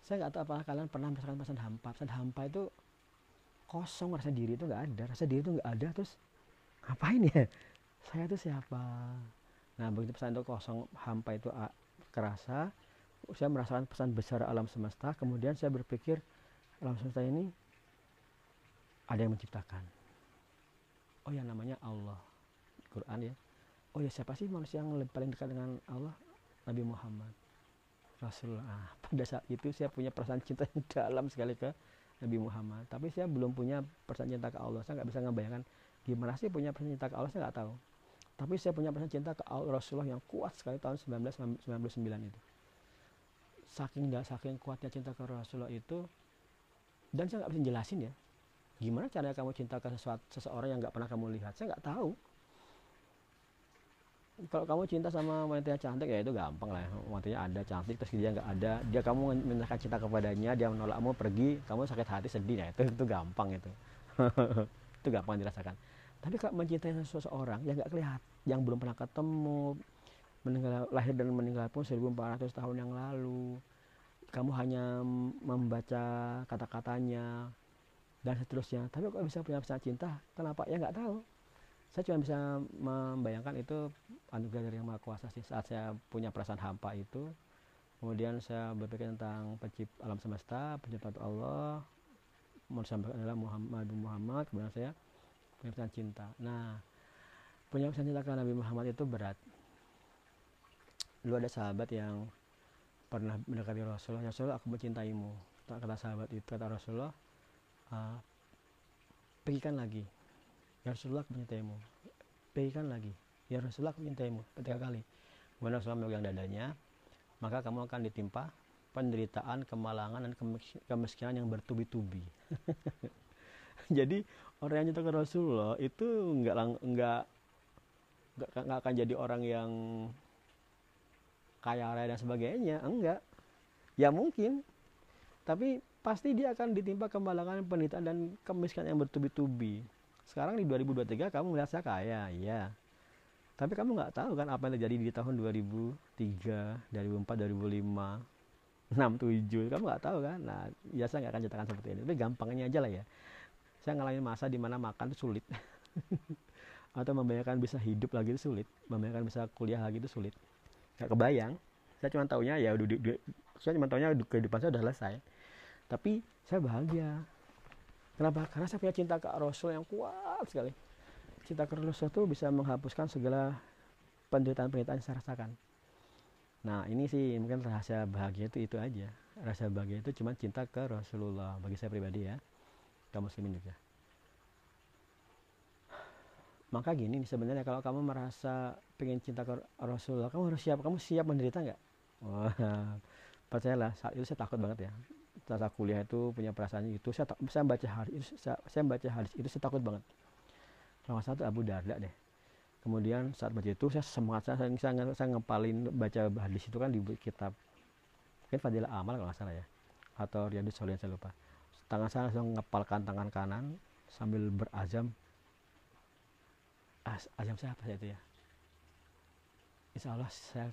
Saya nggak tahu apakah kalian pernah merasakan perasaan hampa. Perasaan hampa itu kosong rasa diri itu nggak ada rasa diri itu nggak ada terus ngapain ya? *laughs* Saya itu siapa? Nah begitu pesan itu kosong hampa itu kerasa. Saya merasakan pesan besar alam semesta. Kemudian saya berpikir alam semesta ini ada yang menciptakan. Oh yang namanya Allah. Quran ya. Oh ya siapa sih manusia yang paling dekat dengan Allah? Nabi Muhammad. Rasulullah. Ah, *laughs* pada saat itu saya punya perasaan cinta yang *laughs* dalam sekali ke Nabi Muhammad. Tapi saya belum punya perasaan cinta ke Allah. Saya nggak bisa ngebayangkan gimana sih punya perasaan cinta ke Allah saya nggak tahu. Tapi saya punya perasaan cinta ke Rasulullah yang kuat sekali tahun 1999 itu. Saking dah saking kuatnya cinta ke Rasulullah itu dan saya nggak bisa jelasin ya gimana caranya kamu cinta ke sesuatu seseorang yang nggak pernah kamu lihat? Saya nggak tahu kalau kamu cinta sama wanita yang cantik ya itu gampang lah. Wanitanya ada cantik terus dia nggak ada. Dia kamu menyatakan cinta kepadanya dia menolakmu pergi. Kamu sakit hati sedih. Ya itu itu gampang itu. *laughs* Itu gampang dirasakan. Tapi kalau mencintai seseorang yang nggak kelihatan yang belum pernah ketemu meninggal lahir dan meninggal pun 1400 tahun yang lalu kamu hanya membaca kata-katanya dan seterusnya. Tapi kok bisa punya pesan cinta kenapa ya nggak tahu saya cuma bisa membayangkan itu anugerah dari yang maha kuasa sih saat saya punya perasaan hampa itu. Kemudian saya berpikir tentang pencipt alam semesta pencipta Allah. Manusia adalah Muhammad Muhammad kemudian saya punya pesan cinta. Nah punya pesan cinta ke Nabi Muhammad itu berat. Lu ada sahabat yang pernah mendekati Rasulullah ya Rasulullah aku mencintaimu. Kata sahabat itu kata Rasulullah uh, pergikan lagi ya Rasulullah mencintaimu berikan lagi. Ya Rasulullah mencintaimu ketiga kali. Kemudian Rasulullah memegang dadanya maka kamu akan ditimpa penderitaan, kemalangan dan kemiskinan yang bertubi-tubi. *laughs* jadi orang yang ke Rasulullah itu nggak nggak nggak akan jadi orang yang kaya raya dan sebagainya, enggak. Ya mungkin, tapi pasti dia akan ditimpa kemalangan, penderitaan dan kemiskinan yang bertubi-tubi sekarang di 2023 kamu melihat saya kaya ya tapi kamu nggak tahu kan apa yang terjadi di tahun 2003 2004 2005 67 kamu nggak tahu kan? Nah biasa nggak akan ceritakan seperti ini. Tapi gampangnya aja lah ya. Saya ngalamin masa di mana makan itu sulit. *laughs* Atau membayangkan bisa hidup lagi itu sulit. Membayangkan bisa kuliah lagi itu sulit. Nggak kebayang. Saya cuma tahunya ya udah saya cuma tahunya kehidupan saya udah selesai. Tapi saya bahagia Kenapa? Karena saya punya cinta ke Rasul yang kuat sekali. Cinta ke Rasul itu bisa menghapuskan segala penderitaan-penderitaan yang saya rasakan. Nah ini sih mungkin rahasia bahagia itu itu aja. Rahasia bahagia itu cuma cinta ke Rasulullah bagi saya pribadi ya. Kamu muslimin juga. Maka gini sebenarnya kalau kamu merasa pengen cinta ke Rasulullah, kamu harus siap. Kamu siap menderita nggak? Wah, percayalah saat itu saya takut banget ya tata kuliah itu punya perasaan itu saya saya baca hadis itu saya, saya baca hadis itu saya takut banget. Kalau satu Abu Darda deh. Kemudian saat baca itu saya semangat saya saya, saya, saya ngepalin baca hadis itu kan di kitab mungkin Fadilah Amal kalau nggak salah ya atau Riyadus Solihin saya lupa. Tangan saya langsung ngepalkan tangan kanan sambil berazam. Azam saya apa itu ya? Insya Allah saya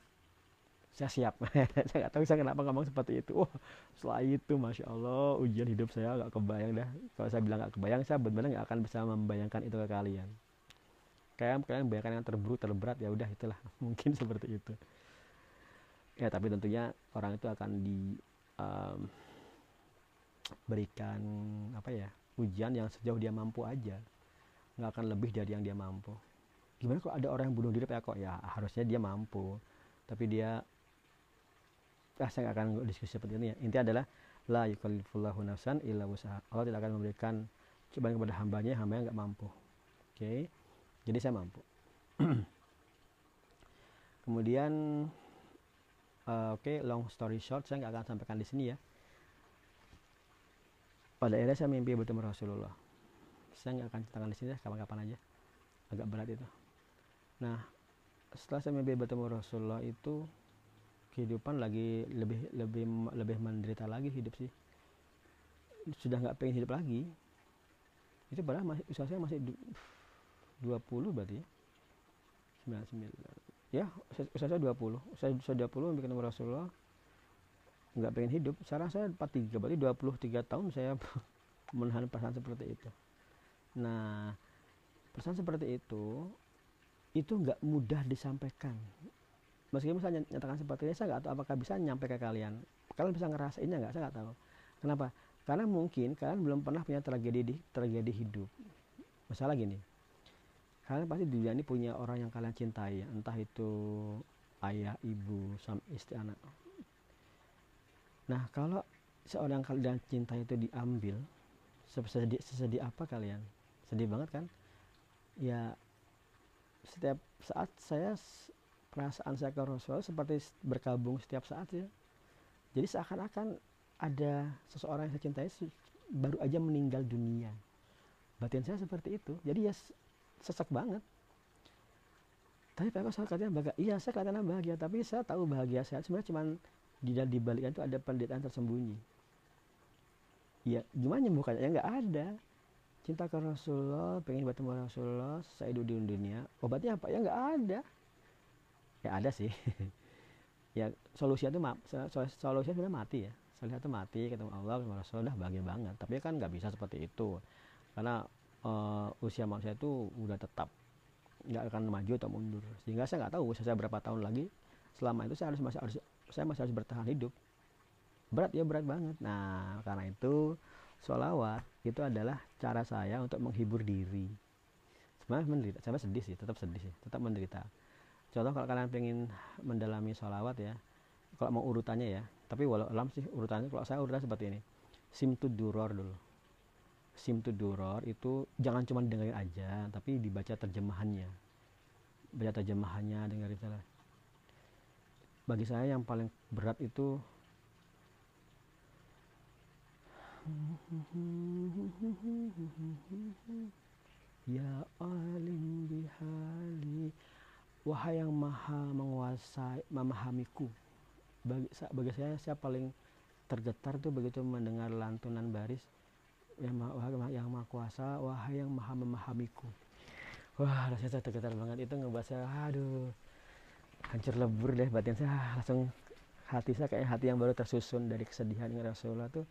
saya siap. *laughs* Saya nggak tahu saya kenapa ngomong seperti itu. Oh setelah itu masya Allah ujian hidup saya nggak kebayang dah. Kalau saya bilang nggak kebayang saya benar-benar nggak akan bisa membayangkan itu ke kalian. Kayak kalian bayangkan yang terburuk terberat ya udah itulah. *laughs* Mungkin seperti itu. Ya tapi tentunya orang itu akan di um, berikan apa ya ujian yang sejauh dia mampu aja. Nggak akan lebih dari yang dia mampu. Gimana kalau ada orang yang bunuh diri ya kok ya harusnya dia mampu. Tapi dia ah, saya akan diskusi seperti ini ya. Intinya adalah la yukallifullahu nafsan illa usaha Allah tidak akan memberikan cobaan kepada hambanya hamba yang nggak mampu. Oke? Okay? jadi saya mampu. *clears throat* Kemudian uh, oke okay, long story short saya nggak akan sampaikan di sini ya. Pada akhirnya saya mimpi bertemu Rasulullah. Saya nggak akan ceritakan di sini ya kapan-kapan aja. Agak berat itu. Nah setelah saya mimpi bertemu Rasulullah itu kehidupan lagi lebih lebih lebih menderita lagi hidup sih. Sudah nggak pengen hidup lagi. Itu padahal masih usia saya masih 20 berarti ya. 99 ya usia saya 20 usia, usia 20 bikin Rasulullah nggak pengen hidup. Sekarang saya 43 berarti 23 tahun saya *laughs* menahan perasaan seperti itu. Nah perasaan seperti itu itu nggak mudah disampaikan meskipun saya nyatakan seperti ini saya nggak tahu apakah bisa nyampe ke kalian. Kalian bisa ngerasainnya nggak? Saya nggak tahu. Kenapa? Karena mungkin kalian belum pernah punya tragedi di tragedi hidup. Masalah gini kalian pasti di dunia ini punya orang yang kalian cintai entah itu ayah ibu sama istri anak. Nah kalau seorang yang kalian cintai itu diambil sesedih, sesedih apa kalian? Sedih banget kan? Ya setiap saat saya perasaan saya ke Rasul seperti berkabung setiap saat ya. Jadi seakan-akan ada seseorang yang saya cintai baru aja meninggal dunia. Batin saya seperti itu. Jadi ya sesak banget. Tapi Pak saya katanya bahagia iya saya kelihatannya bahagia tapi saya tahu bahagia saya sebenarnya cuma di dalam dibalik itu ada penderitaan tersembunyi. Ya gimana nyembuhkannya ya nggak ada. Cinta ke Rasulullah pengen bertemu Rasulullah saya hidup di dunia. Obatnya apa? Ya nggak ada ya ada sih. *laughs* Ya solusinya itu solusinya sebenarnya mati ya. Solusinya itu mati ketemu Allah ketemu Rasulullah bahagia banget. Tapi kan nggak bisa seperti itu. Karena uh, usia manusia itu udah tetap nggak akan maju atau mundur. Sehingga saya nggak tahu usia saya berapa tahun lagi. Selama itu saya harus masih harus saya masih harus bertahan hidup. Berat ya berat banget. Nah karena itu sholawat itu adalah cara saya untuk menghibur diri. Sebenarnya menderita saya sedih sih tetap sedih sih tetap menderita contoh kalau kalian pengen mendalami sholawat ya kalau mau urutannya ya tapi walau alam sih urutannya kalau saya urutan seperti ini. Simtud duror dulu. Simtud Duror itu jangan cuma dengerin aja tapi dibaca terjemahannya. Baca terjemahannya dengerin salah bagi saya yang paling berat itu Ya alim bihali Wahai yang maha menguasai memahamiku. Bagi, bagi saya saya paling tergetar tuh begitu mendengar lantunan baris yang maha, yang maha kuasa wahai yang maha memahamiku. Wah rasanya saya tergetar banget. Itu ngebaca saya aduh hancur lebur deh batin saya. Langsung hati saya kayak hati yang baru tersusun dari kesedihan dengan Rasulullah tuh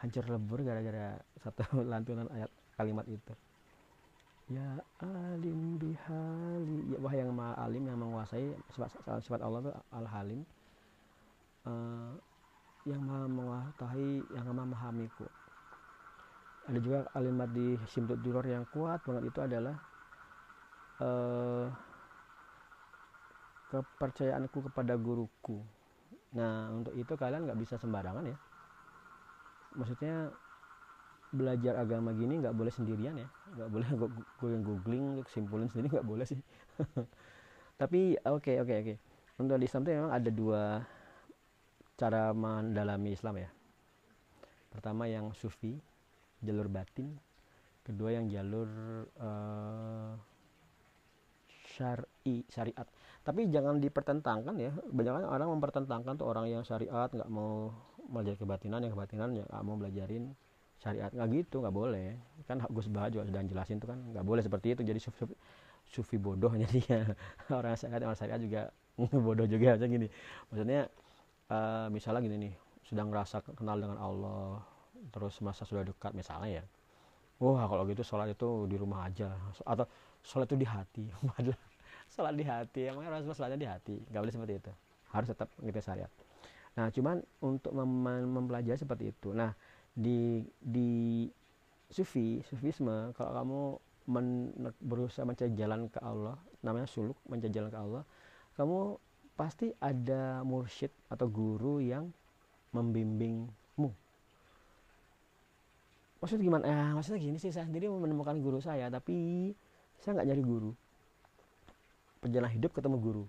hancur lebur gara-gara satu *laughs* lantunan ayat kalimat itu ya alim bihali ya, wahai yang maha alim yang menguasai sifat, sifat Allah itu al halim uh, yang maha mengetahui yang maha memahamiku. Ada juga kalimat di Simtut Duror yang kuat banget itu adalah uh, kepercayaanku kepada guruku. Nah untuk itu kalian nggak bisa sembarangan ya. Maksudnya belajar agama gini nggak boleh sendirian ya. Nggak boleh *laughs* gue yang googling simpulin sendiri nggak boleh sih. *laughs* Tapi oke okay, oke okay, oke. Okay. untuk di Islam itu memang ada dua cara mendalami Islam ya. Pertama yang sufi jalur batin. Kedua yang jalur uh, syari syariat. Tapi jangan dipertentangkan ya. Banyak orang mempertentangkan tuh orang yang syariat nggak mau belajar kebatinan yang kebatinan ya nggak mau belajarin syariat. Nggak gitu nggak boleh. Kan Gus Bah juga sudah jelasin tuh kan nggak boleh seperti itu. Jadi sufi, sufi bodoh *laughs* jadi ya orang syariat orang syariat juga *laughs* bodoh juga. Macam gini maksudnya uh, misalnya gini nih sudah ngerasa kenal dengan Allah terus masa sudah dekat misalnya ya wah kalau gitu sholat itu di rumah aja. Atau sholat itu di hati. *laughs* Sholat di hati emangnya harus sholatnya di hati? Nggak boleh seperti itu. Harus tetap gitu syariat. Nah cuman untuk mem mempelajari seperti itu. Nah di di sufi sufisme kalau kamu men, berusaha mencari jalan ke Allah namanya suluk mencari jalan ke Allah kamu pasti ada mursyid atau guru yang membimbingmu. Maksudnya gimana? Eh, maksudnya gini sih saya sendiri menemukan guru saya tapi saya nggak nyari guru. Perjalanan hidup ketemu guru.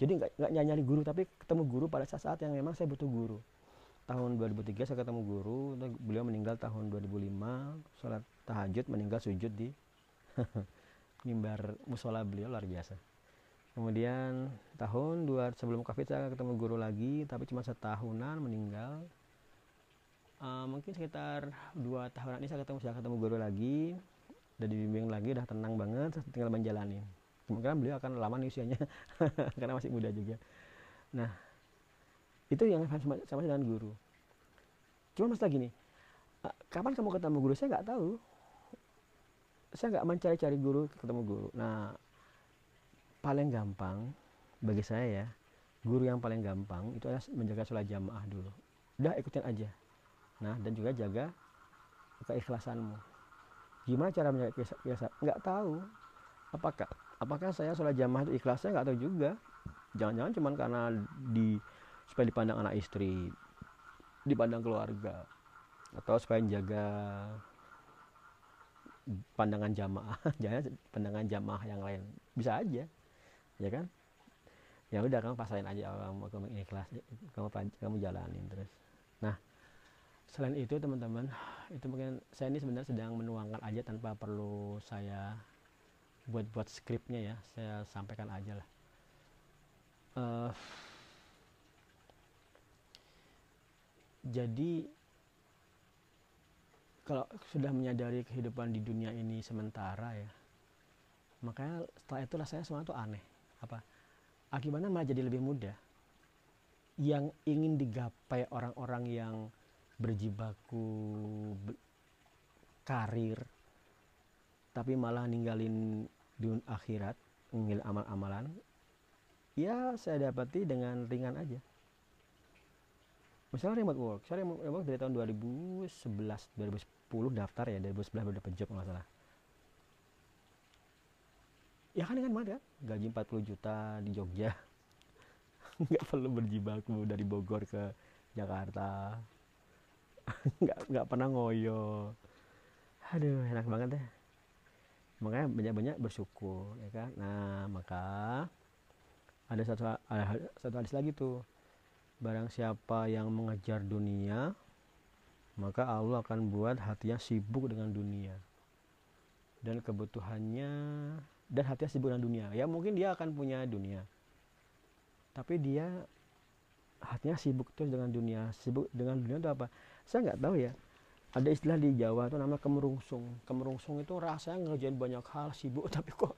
Jadi nggak nggak nyari guru tapi ketemu guru pada saat-saat yang memang saya butuh guru tahun 2003 saya ketemu guru beliau meninggal tahun 2005 sholat tahajud meninggal sujud di *laughs* mimbar musola beliau luar biasa. Kemudian tahun dua sebelum covid saya ketemu guru lagi tapi cuma setahunan meninggal. Uh, mungkin sekitar dua tahunan ini saya ketemu saya ketemu guru lagi udah dibimbing lagi udah tenang banget tinggal menjalani. Kemungkinan beliau akan lama nih usianya *laughs* karena masih muda juga. Nah itu yang sama, sama dengan guru. Cuma masalah gini uh, kapan kamu ketemu guru? Saya nggak tahu. Saya nggak mencari-cari guru ketemu guru. Nah paling gampang bagi saya ya guru yang paling gampang itu adalah menjaga sholat jamaah dulu. Udah ikutin aja. Nah dan juga jaga keikhlasanmu. Gimana cara menjaga keikhlasan? Nggak tahu. Apakah apakah saya sholat jamaah itu ikhlas? Saya nggak tahu juga. Jangan-jangan cuman karena di supaya dipandang anak istri dipandang keluarga atau supaya menjaga pandangan jamaah *laughs* jangan pandangan jamaah yang lain. Bisa aja ya kan? Ya udah kamu pasain aja kamu kamu ikhlas kamu kamu jalanin terus. Nah selain itu teman-teman itu mungkin saya ini sebenarnya sedang menuangkan aja tanpa perlu saya buat buat skripnya ya. Saya sampaikan aja lah. Uh, jadi kalau sudah menyadari kehidupan di dunia ini sementara ya makanya setelah itulah saya semua itu aneh. Apa? Akibatnya malah jadi lebih mudah. Yang ingin digapai orang-orang yang berjibaku karir tapi malah ninggalin dunia akhirat ninggalin amal-amalan ya saya dapati dengan ringan aja misalnya remote work. Saya remote work dari tahun 2011 2010 daftar ya 2011 baru dapat job nggak salah. Ya kan kan banget kan? Gaji 40 juta di Jogja. *laughs* Nggak perlu berjibaku dari Bogor ke Jakarta. *laughs* Nggak nggak pernah ngoyo. Aduh enak banget deh. Makanya banyak-banyak bersyukur ya kan? Nah maka ada satu ada satu hadis lagi tuh Barang siapa yang mengejar dunia, maka Allah akan buat hatinya sibuk dengan dunia. Dan kebutuhannya dan hatinya sibuk dengan dunia. Ya mungkin dia akan punya dunia. Tapi dia hatinya sibuk terus dengan dunia. Sibuk dengan dunia itu apa? Saya nggak tahu ya. Ada istilah di Jawa itu nama kemerungsung. Kemerungsung itu rasanya ngerjain banyak hal sibuk *laughs* tapi kok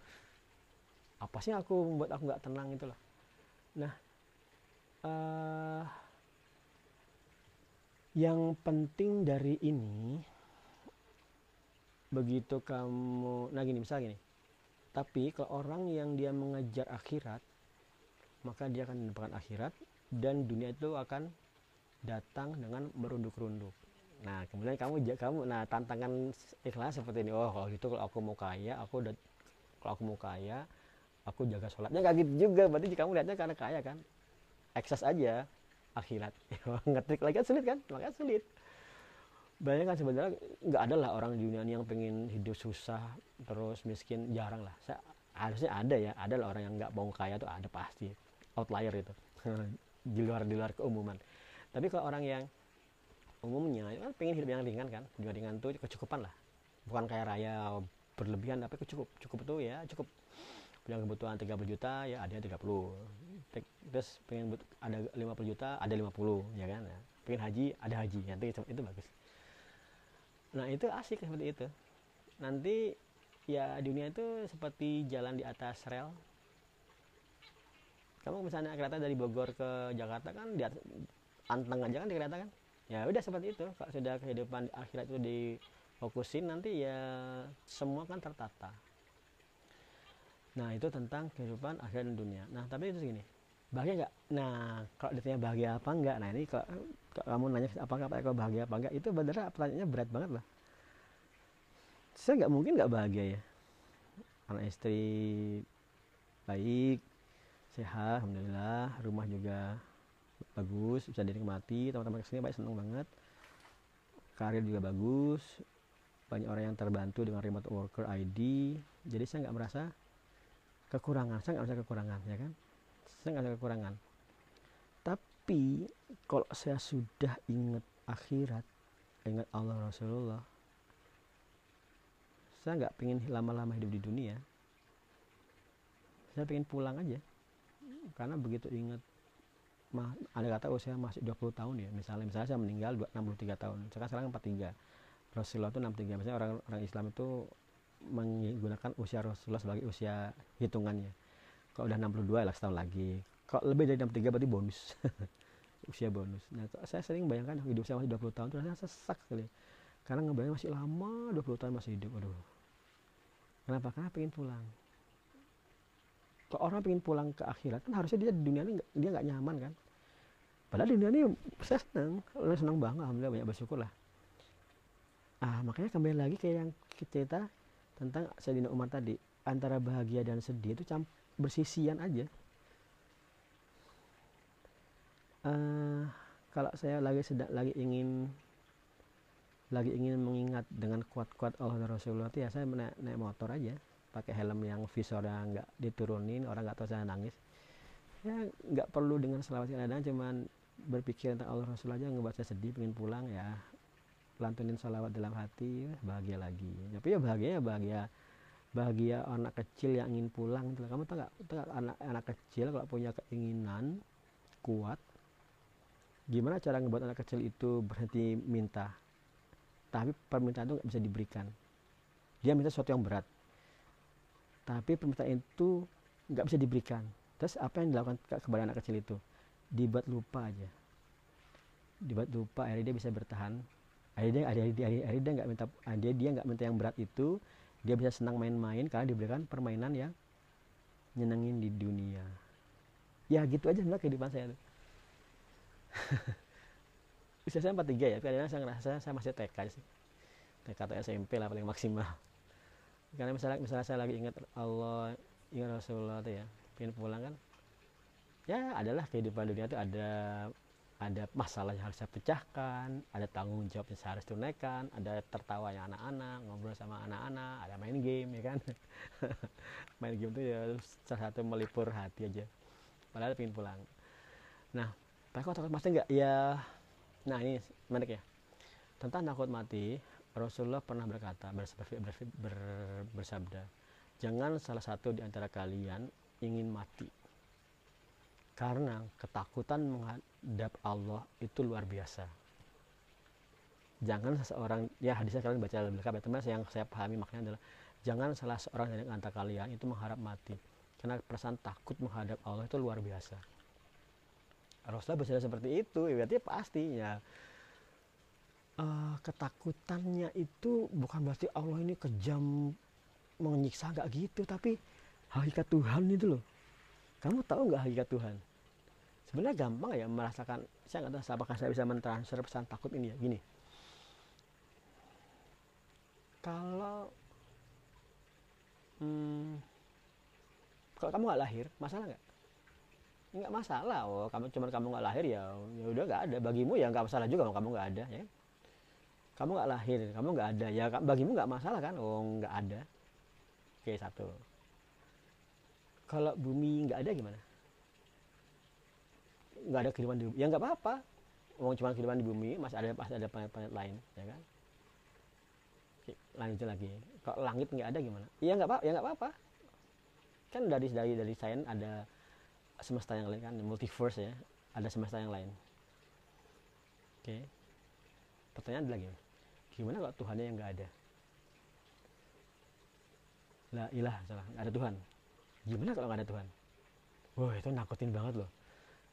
apa sih aku membuat aku nggak tenang itulah. Nah, uh, yang penting dari ini begitu kamu nah gini misalnya gini tapi kalau orang yang dia mengejar akhirat maka dia akan mendapatkan akhirat dan dunia itu akan datang dengan merunduk-runduk. Nah kemudian kamu kamu nah tantangan ikhlas seperti ini oh kalau gitu kalau aku mau kaya aku udah kalau aku mau kaya aku jaga sholatnya. Nggak gitu juga berarti kamu lihatnya karena kaya kan ekses aja. Akhirat. *laughs* Ngetik lagi kan sulit kan? Makanya sulit. Banyak kan sebenarnya nggak ada lah orang di dunia ini yang pengen hidup susah terus miskin jarang lah. Saya harusnya ada ya. Ada lah orang yang nggak mau kaya tuh ada pasti. Outlier itu. *laughs* Di luar di luar keumuman. Tapi kalau orang yang umumnya kan pengen hidup yang ringan kan hidup ringan tuh kecukupan lah. Bukan kayak raya berlebihan tapi cukup cukup tuh ya cukup punya kebutuhan 30 juta ya ada 30 terus pengen ada 50 juta ada 50 ya kan? Ya. pengen haji ada haji. Nanti itu, itu bagus. Nah itu asik seperti itu. Nanti ya dunia itu seperti jalan di atas rel. Kamu misalnya kereta dari Bogor ke Jakarta kan di atas, anteng aja kan di kereta kan? Ya udah seperti itu. Kalau sudah kehidupan akhirat itu difokusin nanti ya semua kan tertata nah itu tentang kehidupan akhirat dan dunia. Nah tapi itu segini. Bahagia nggak? Nah kalau ditanya bahagia apa enggak nah ini kalau, kalau kamu nanya apakah apa bahagia apa enggak itu bener pertanyaannya berat banget lah. Saya nggak mungkin nggak bahagia ya. Anak istri baik sehat alhamdulillah. Rumah juga bagus bisa dinikmati. Teman-teman ke sini baik seneng banget. Karir juga bagus. Banyak orang yang terbantu dengan remote worker ID jadi saya nggak merasa kekurangan. Saya nggak merasa kekurangan ya kan? Saya nggak ada kekurangan. Tapi kalau saya sudah ingat akhirat ingat Allah Rasulullah saya nggak pengen lama-lama hidup di dunia. Saya pengen pulang aja. Karena begitu ingat ada kata usia masih 20 tahun ya. Misalnya misalnya saya meninggal 63 tahun. Sekarang sekarang 43 Rasulullah itu 63 misalnya orang orang Islam itu menggunakan usia Rasulullah sebagai usia hitungannya. Kalau udah 62 lah setahun lagi. Kalau lebih dari 63 berarti bonus. *laughs* Usia bonus. Nah saya sering bayangkan hidup saya masih 20 tahun rasanya sesak sekali. Karena ngebayang masih lama 20 tahun masih hidup. Aduh. Kenapa? Karena pengen pulang. Kalau orang pengen pulang ke akhirat kan harusnya dia di dunia ini dia nggak nyaman kan? Padahal di dunia ini saya senang. Senang banget alhamdulillah banyak bersyukur lah. Ah makanya kembali lagi kayak yang cerita tentang Sayyidina Umar tadi antara bahagia dan sedih itu camp bersisian aja. Uh, kalau saya lagi sedang lagi ingin lagi ingin mengingat dengan kuat-kuat Allah dan Rasulullah itu ya saya naik, naik motor aja. Pakai helm yang visornya nggak diturunin orang nggak tahu saya nangis. Ya nggak perlu dengan selawat kadang cuman berpikir tentang Allah Rasul aja ngebaca sedih pengen pulang ya lantunin salawat dalam hati bahagia lagi. Tapi ya bahagia ya bahagia. Bahagia anak kecil yang ingin pulang gitu kamu tahu nggak? Anak anak kecil kalau punya keinginan kuat gimana cara ngebuat anak kecil itu berhenti minta? Tapi permintaan itu nggak bisa diberikan. Dia minta sesuatu yang berat. Tapi permintaan itu nggak bisa diberikan. Terus apa yang dilakukan kepada anak kecil itu? Dibuat lupa aja. Dibuat lupa akhirnya dia bisa bertahan akhirnya dia akhirnya, akhirnya dia nggak minta dia dia nggak minta yang berat itu dia bisa senang main-main karena diberikan permainan yang nyenengin di dunia. Ya gitu aja sebenarnya kehidupan saya tuh. *laughs* Usia saya 43 ya kadang saya ngerasa saya masih TK sih. TK atau SMP lah paling maksimal. Karena misalnya misalnya saya lagi ingat Allah ingat Rasulullah tuh ya pengen pulang kan ya adalah kehidupan dunia itu ada ada masalah yang harus saya pecahkan ada tanggung jawab yang saya harus tunaikan ada tertawanya anak-anak ngobrol sama anak-anak ada main game ya kan *laughs* main game itu ya salah satu melipur hati aja padahal pengen pulang nah takut takut pasti nggak ya Nah ini menarik ya. Tentang takut mati, Rasulullah pernah berkata, bersabda, jangan salah satu di antara kalian ingin mati. Karena ketakutan menghadap Allah itu luar biasa. Jangan seseorang, ya hadisnya kalian baca lebih lengkap ya teman yang saya pahami maknanya adalah jangan salah seorang dari antara kalian itu mengharap mati. Karena perasaan takut menghadap Allah itu luar biasa. Rasulullah bersabda seperti itu ya berarti pastinya uh, ketakutannya itu bukan berarti Allah ini kejam menyiksa nggak gitu. Tapi hakikat Tuhan itu loh. Kamu tahu nggak hakikat Tuhan sebenarnya gampang ya merasakan saya nggak tahu apakah saya bisa mentransfer pesan takut ini ya? Gini. Kalau hmm, kalau kamu nggak lahir masalah nggak? Nggak masalah oh kamu cuma kamu nggak lahir ya ya udah nggak ada. Bagimu ya nggak masalah juga kamu nggak ada ya kamu nggak lahir kamu nggak ada ya bagimu nggak masalah kan? Oh nggak ada. Oke satu. Kalau bumi nggak ada gimana nggak ada kehidupan di bumi. Ya nggak apa-apa. Wong cuma kehidupan di bumi masih ada masih ada planet-planet lain ya kan? Lanjut lagi. Kalau langit nggak ada gimana? Ya nggak apa ya nggak apa-apa. Kan dari dari dari sains ada semesta yang lain kan? Multiverse ya. Ada semesta yang lain. Oke. Pertanyaan adalah gimana kalau Tuhannya yang nggak ada? La ilah salah. Nggak ada Tuhan. Gimana kalau nggak ada Tuhan? Wah itu nakutin banget loh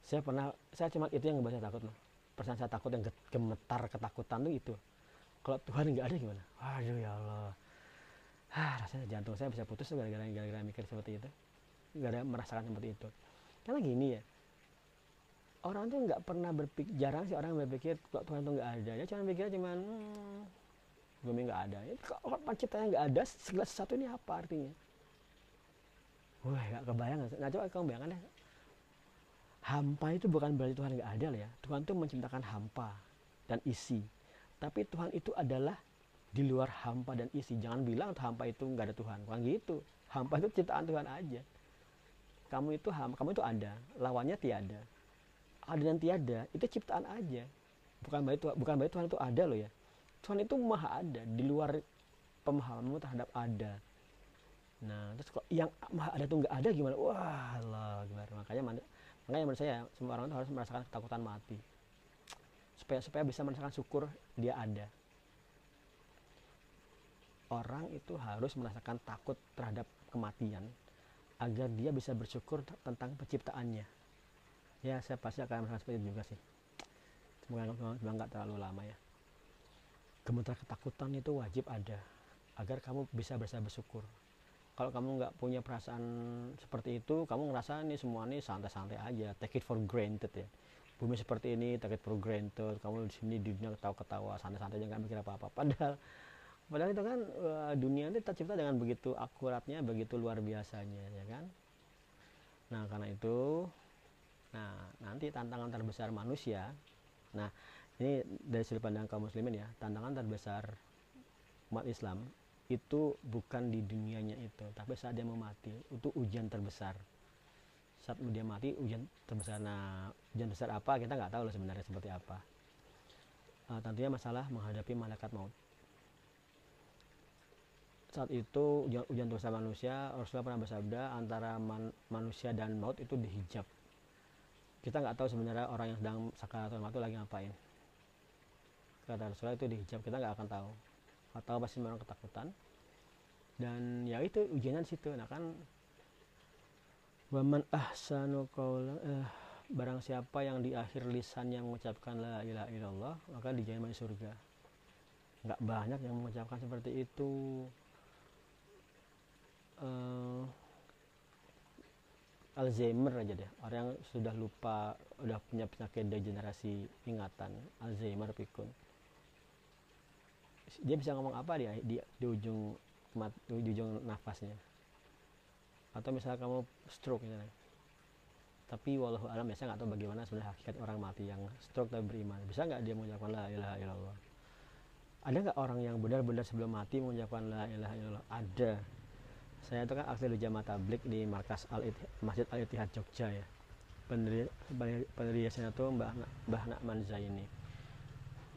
saya pernah saya cuma itu yang ngebaca takut loh perasaan saya takut yang gemetar ketakutan tuh itu. Kalau Tuhan nggak ada gimana? Waduh ya Allah. Ah rasanya jantung saya bisa putus gara-gara gara-gara mikir seperti itu. Gara-gara merasakan seperti itu. Karena gini ya orang tuh nggak pernah berpikir jarang sih orang berpikir kalau Tuhan tuh nggak ada. Ya cuma pikir cuman hmm, bumi nggak ada. Ya, kalau penciptanya nggak ada? Segala sesuatu ini apa artinya? Wah nggak kebayang nah coba kamu bayangkan deh hampa itu bukan berarti Tuhan nggak ada ya. Tuhan tuh menciptakan hampa dan isi. Tapi Tuhan itu adalah di luar hampa dan isi. Jangan bilang hampa itu nggak ada Tuhan. Bukan gitu. Hampa itu ciptaan Tuhan aja. Kamu itu ham kamu itu ada. Lawannya tiada. Ada dan tiada itu ciptaan aja. Bukan berarti Tuhan, bukan berarti Tuhan itu ada loh ya. Tuhan itu maha ada di luar pemahamanmu terhadap ada. Nah terus kok yang maha ada tuh nggak ada gimana? Wah Allah gimana? Makanya makanya menurut saya semua orang itu harus merasakan ketakutan mati. Supaya supaya bisa merasakan syukur dia ada. Orang itu harus merasakan takut terhadap kematian agar dia bisa bersyukur tentang penciptaannya. Ya saya pasti akan merasakan seperti itu juga sih. Semoga nggak terlalu lama ya. Gemetar ketakutan itu wajib ada agar kamu bisa bersyukur kalau kamu nggak punya perasaan seperti itu kamu ngerasa ini semua ini santai-santai aja take it for granted ya. Bumi seperti ini take it for granted. Kamu di sini di dunia ketawa-ketawa santai-santai aja nggak mikir apa-apa. Padahal padahal itu kan uh, dunia ini tercipta dengan begitu akuratnya begitu luar biasanya ya kan? Nah karena itu nah nanti tantangan terbesar manusia nah ini dari sudut pandang kaum muslimin ya tantangan terbesar umat Islam itu bukan di dunianya itu. Tapi saat dia mau mati itu ujian terbesar. Saat dia mati ujian terbesar. Nah ujian besar apa kita nggak tahu loh sebenarnya seperti apa. Uh, tentunya masalah menghadapi malaikat maut. Saat itu ujian, ujian terbesar manusia Rasulullah pernah bersabda antara man, manusia dan maut itu dihijab. Kita nggak tahu sebenarnya orang yang sedang sakaratul maut itu lagi ngapain. Kata Rasulullah itu dihijab. Kita nggak akan tahu atau pasti memang ketakutan. Dan ya itu ujiannya di situ. Nah kan waman ahsanu qawla eh, barang siapa yang di akhir lisan yang mengucapkan la ilaha illallah maka dijamin masuk surga. Nggak banyak yang mengucapkan seperti itu. Uh, Alzheimer aja deh. Orang yang sudah lupa udah punya penyakit degenerasi ingatan. Alzheimer pikun dia bisa ngomong apa dia di, di ujung mat, di ujung nafasnya? Atau misalnya kamu stroke misalnya tapi walau alam saya nggak tahu bagaimana sebenarnya hakikat orang mati yang stroke tapi beriman. Bisa nggak dia mengucapkan la ilaha illallah? Ada nggak orang yang benar-benar sebelum mati mengucapkan la ilaha illallah? Ada. Saya itu kan aktif di jamaah tablik di markas al masjid al ittihad Jogja ya. Pendiri pendiriannya itu mbah mbah Nakman Zaini.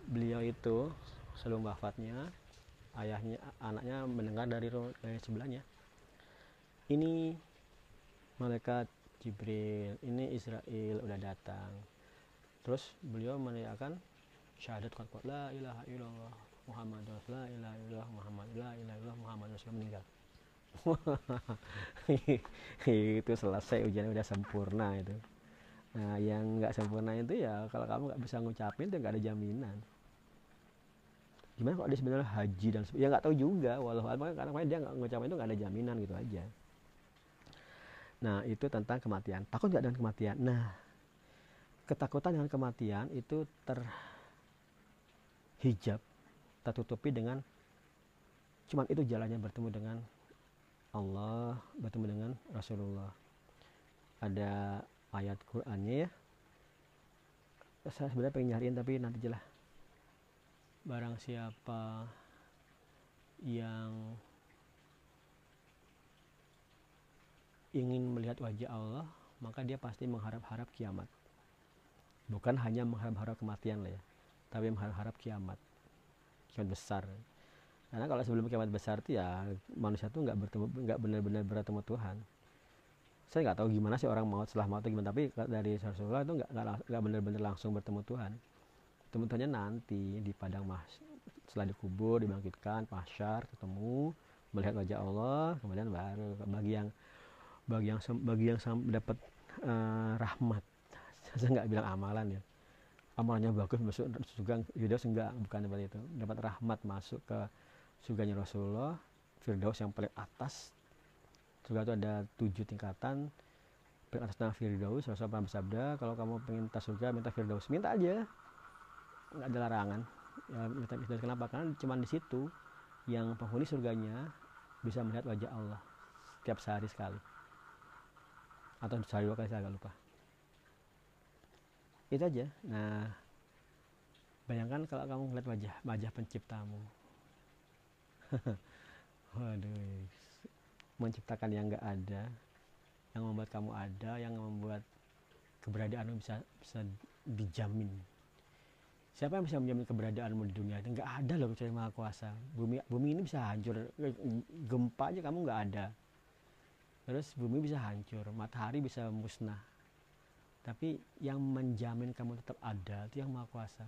Beliau itu sebelum wafatnya ayahnya anaknya mendengar dari dari sebelahnya. Ini malaikat Jibril ini Israel udah datang. Terus beliau meneriakan syahadat qad la ilaha illallah Muhammad la ilaha illallah Muhammad la ilaha illallah Muhammad Rasulullah meninggal. *laughs* Itu selesai ujian udah sempurna itu. Nah yang nggak sempurna itu ya kalau kamu nggak bisa ngucapin itu nggak ada jaminan gimana kalau dia sebenarnya haji dan ya nggak tahu juga walau karena dia nggak ngucapin itu nggak ada jaminan gitu aja. Nah itu tentang kematian. Takut nggak dengan kematian? Nah ketakutan dengan kematian itu terhijab tertutupi dengan cuman itu jalannya bertemu dengan Allah bertemu dengan Rasulullah. Ada ayat Qur'annya ya. Saya sebenarnya pengen nyariin tapi nanti jelas barang siapa yang ingin melihat wajah Allah maka dia pasti mengharap-harap kiamat. Bukan hanya mengharap-harap kematian lah ya tapi mengharap-harap kiamat. Kiamat besar. Karena kalau sebelum kiamat besar itu ya manusia tuh nggak bertemu nggak benar-benar bertemu Tuhan. Saya nggak tahu gimana sih orang mau setelah mau itu gimana tapi dari Rasulullah itu nggak nggak benar-benar langsung bertemu Tuhan teman-temannya nanti di padang mas setelah dikubur dibangkitkan pasyar ketemu melihat wajah Allah kemudian baru bagi yang bagi yang bagi yang dapat uh, rahmat. *laughs* Saya nggak bilang amalan ya. Amalannya bagus masuk surga Firdaus enggak bukan seperti itu. Dapat rahmat masuk ke surganya Rasulullah Firdaus yang paling atas. Surga itu ada tujuh tingkatan. Paling atas nama Firdaus Rasulullah pernah bersabda kalau kamu pengen tas surga minta Firdaus. Minta aja nggak ada larangan. Ya dan kenapa? Karena cuma di situ yang penghuni surganya bisa melihat wajah Allah setiap sehari sekali. Atau sehari dua kali saya agak lupa. Itu aja. Nah bayangkan kalau kamu melihat wajah wajah penciptamu. *laughs* Waduh menciptakan yang nggak ada yang membuat kamu ada yang membuat keberadaanmu bisa bisa dijamin siapa yang bisa menjamin keberadaanmu di dunia itu nggak ada loh kecuali maha kuasa. Bumi bumi ini bisa hancur. Gempa aja kamu nggak ada. Terus bumi bisa hancur matahari bisa musnah. Tapi yang menjamin kamu tetap ada itu yang maha kuasa.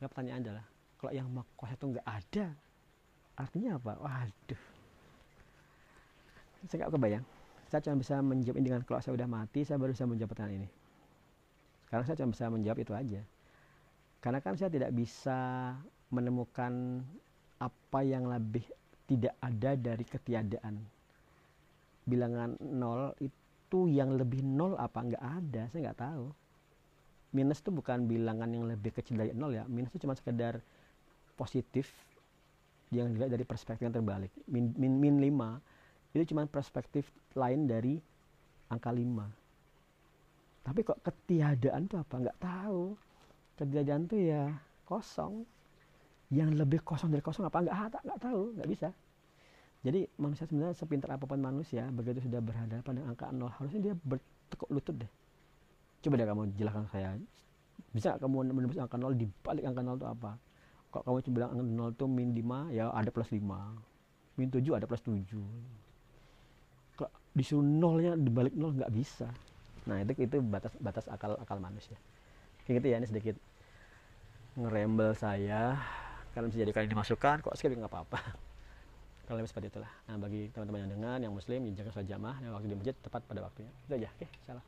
Nggak pertanyaan adalah kalau yang maha kuasa itu nggak ada artinya apa? Waduh. Saya nggak kebayang. Saya cuma bisa menjawab ini dengan kalau saya udah mati saya baru bisa menjawab pertanyaan ini. Sekarang saya cuma bisa menjawab itu aja karena kan saya tidak bisa menemukan apa yang lebih tidak ada dari ketiadaan. Bilangan nol itu yang lebih nol apa? Nggak ada saya nggak tahu. Minus itu bukan bilangan yang lebih kecil dari nol ya. Minus itu cuma sekedar positif jangan dilihat dari perspektif yang terbalik. Min min, min 5 itu cuma perspektif lain dari angka 5 tapi kok ketiadaan tuh apa? Nggak tahu ketiadaan tuh ya kosong. Yang lebih kosong dari kosong apa? Nggak nggak tahu nggak bisa. Jadi manusia sebenarnya sepintar apa pun manusia begitu sudah berhadapan dengan angka nol harusnya dia bertekuk lutut deh. Coba deh kamu jelaskan saya. Bisa kamu menembus angka nol di balik angka nol itu apa? Kok kamu cuma bilang angka nol itu min 5 ya ada plus 5 min 7 ada plus 7 kok disuruh nolnya di balik nol nggak bisa? Nah itu itu batas batas akal akal manusia kayak gitu ya ini sedikit ngerembel saya. Kalian bisa jadi kalian dimasukkan kok skip nggak apa-apa. *laughs* Kalau lebih seperti itulah. Nah bagi teman-teman yang dengar yang muslim jaga sholat jamaah yang waktu di masjid tepat pada waktunya. Itu aja. Oke salah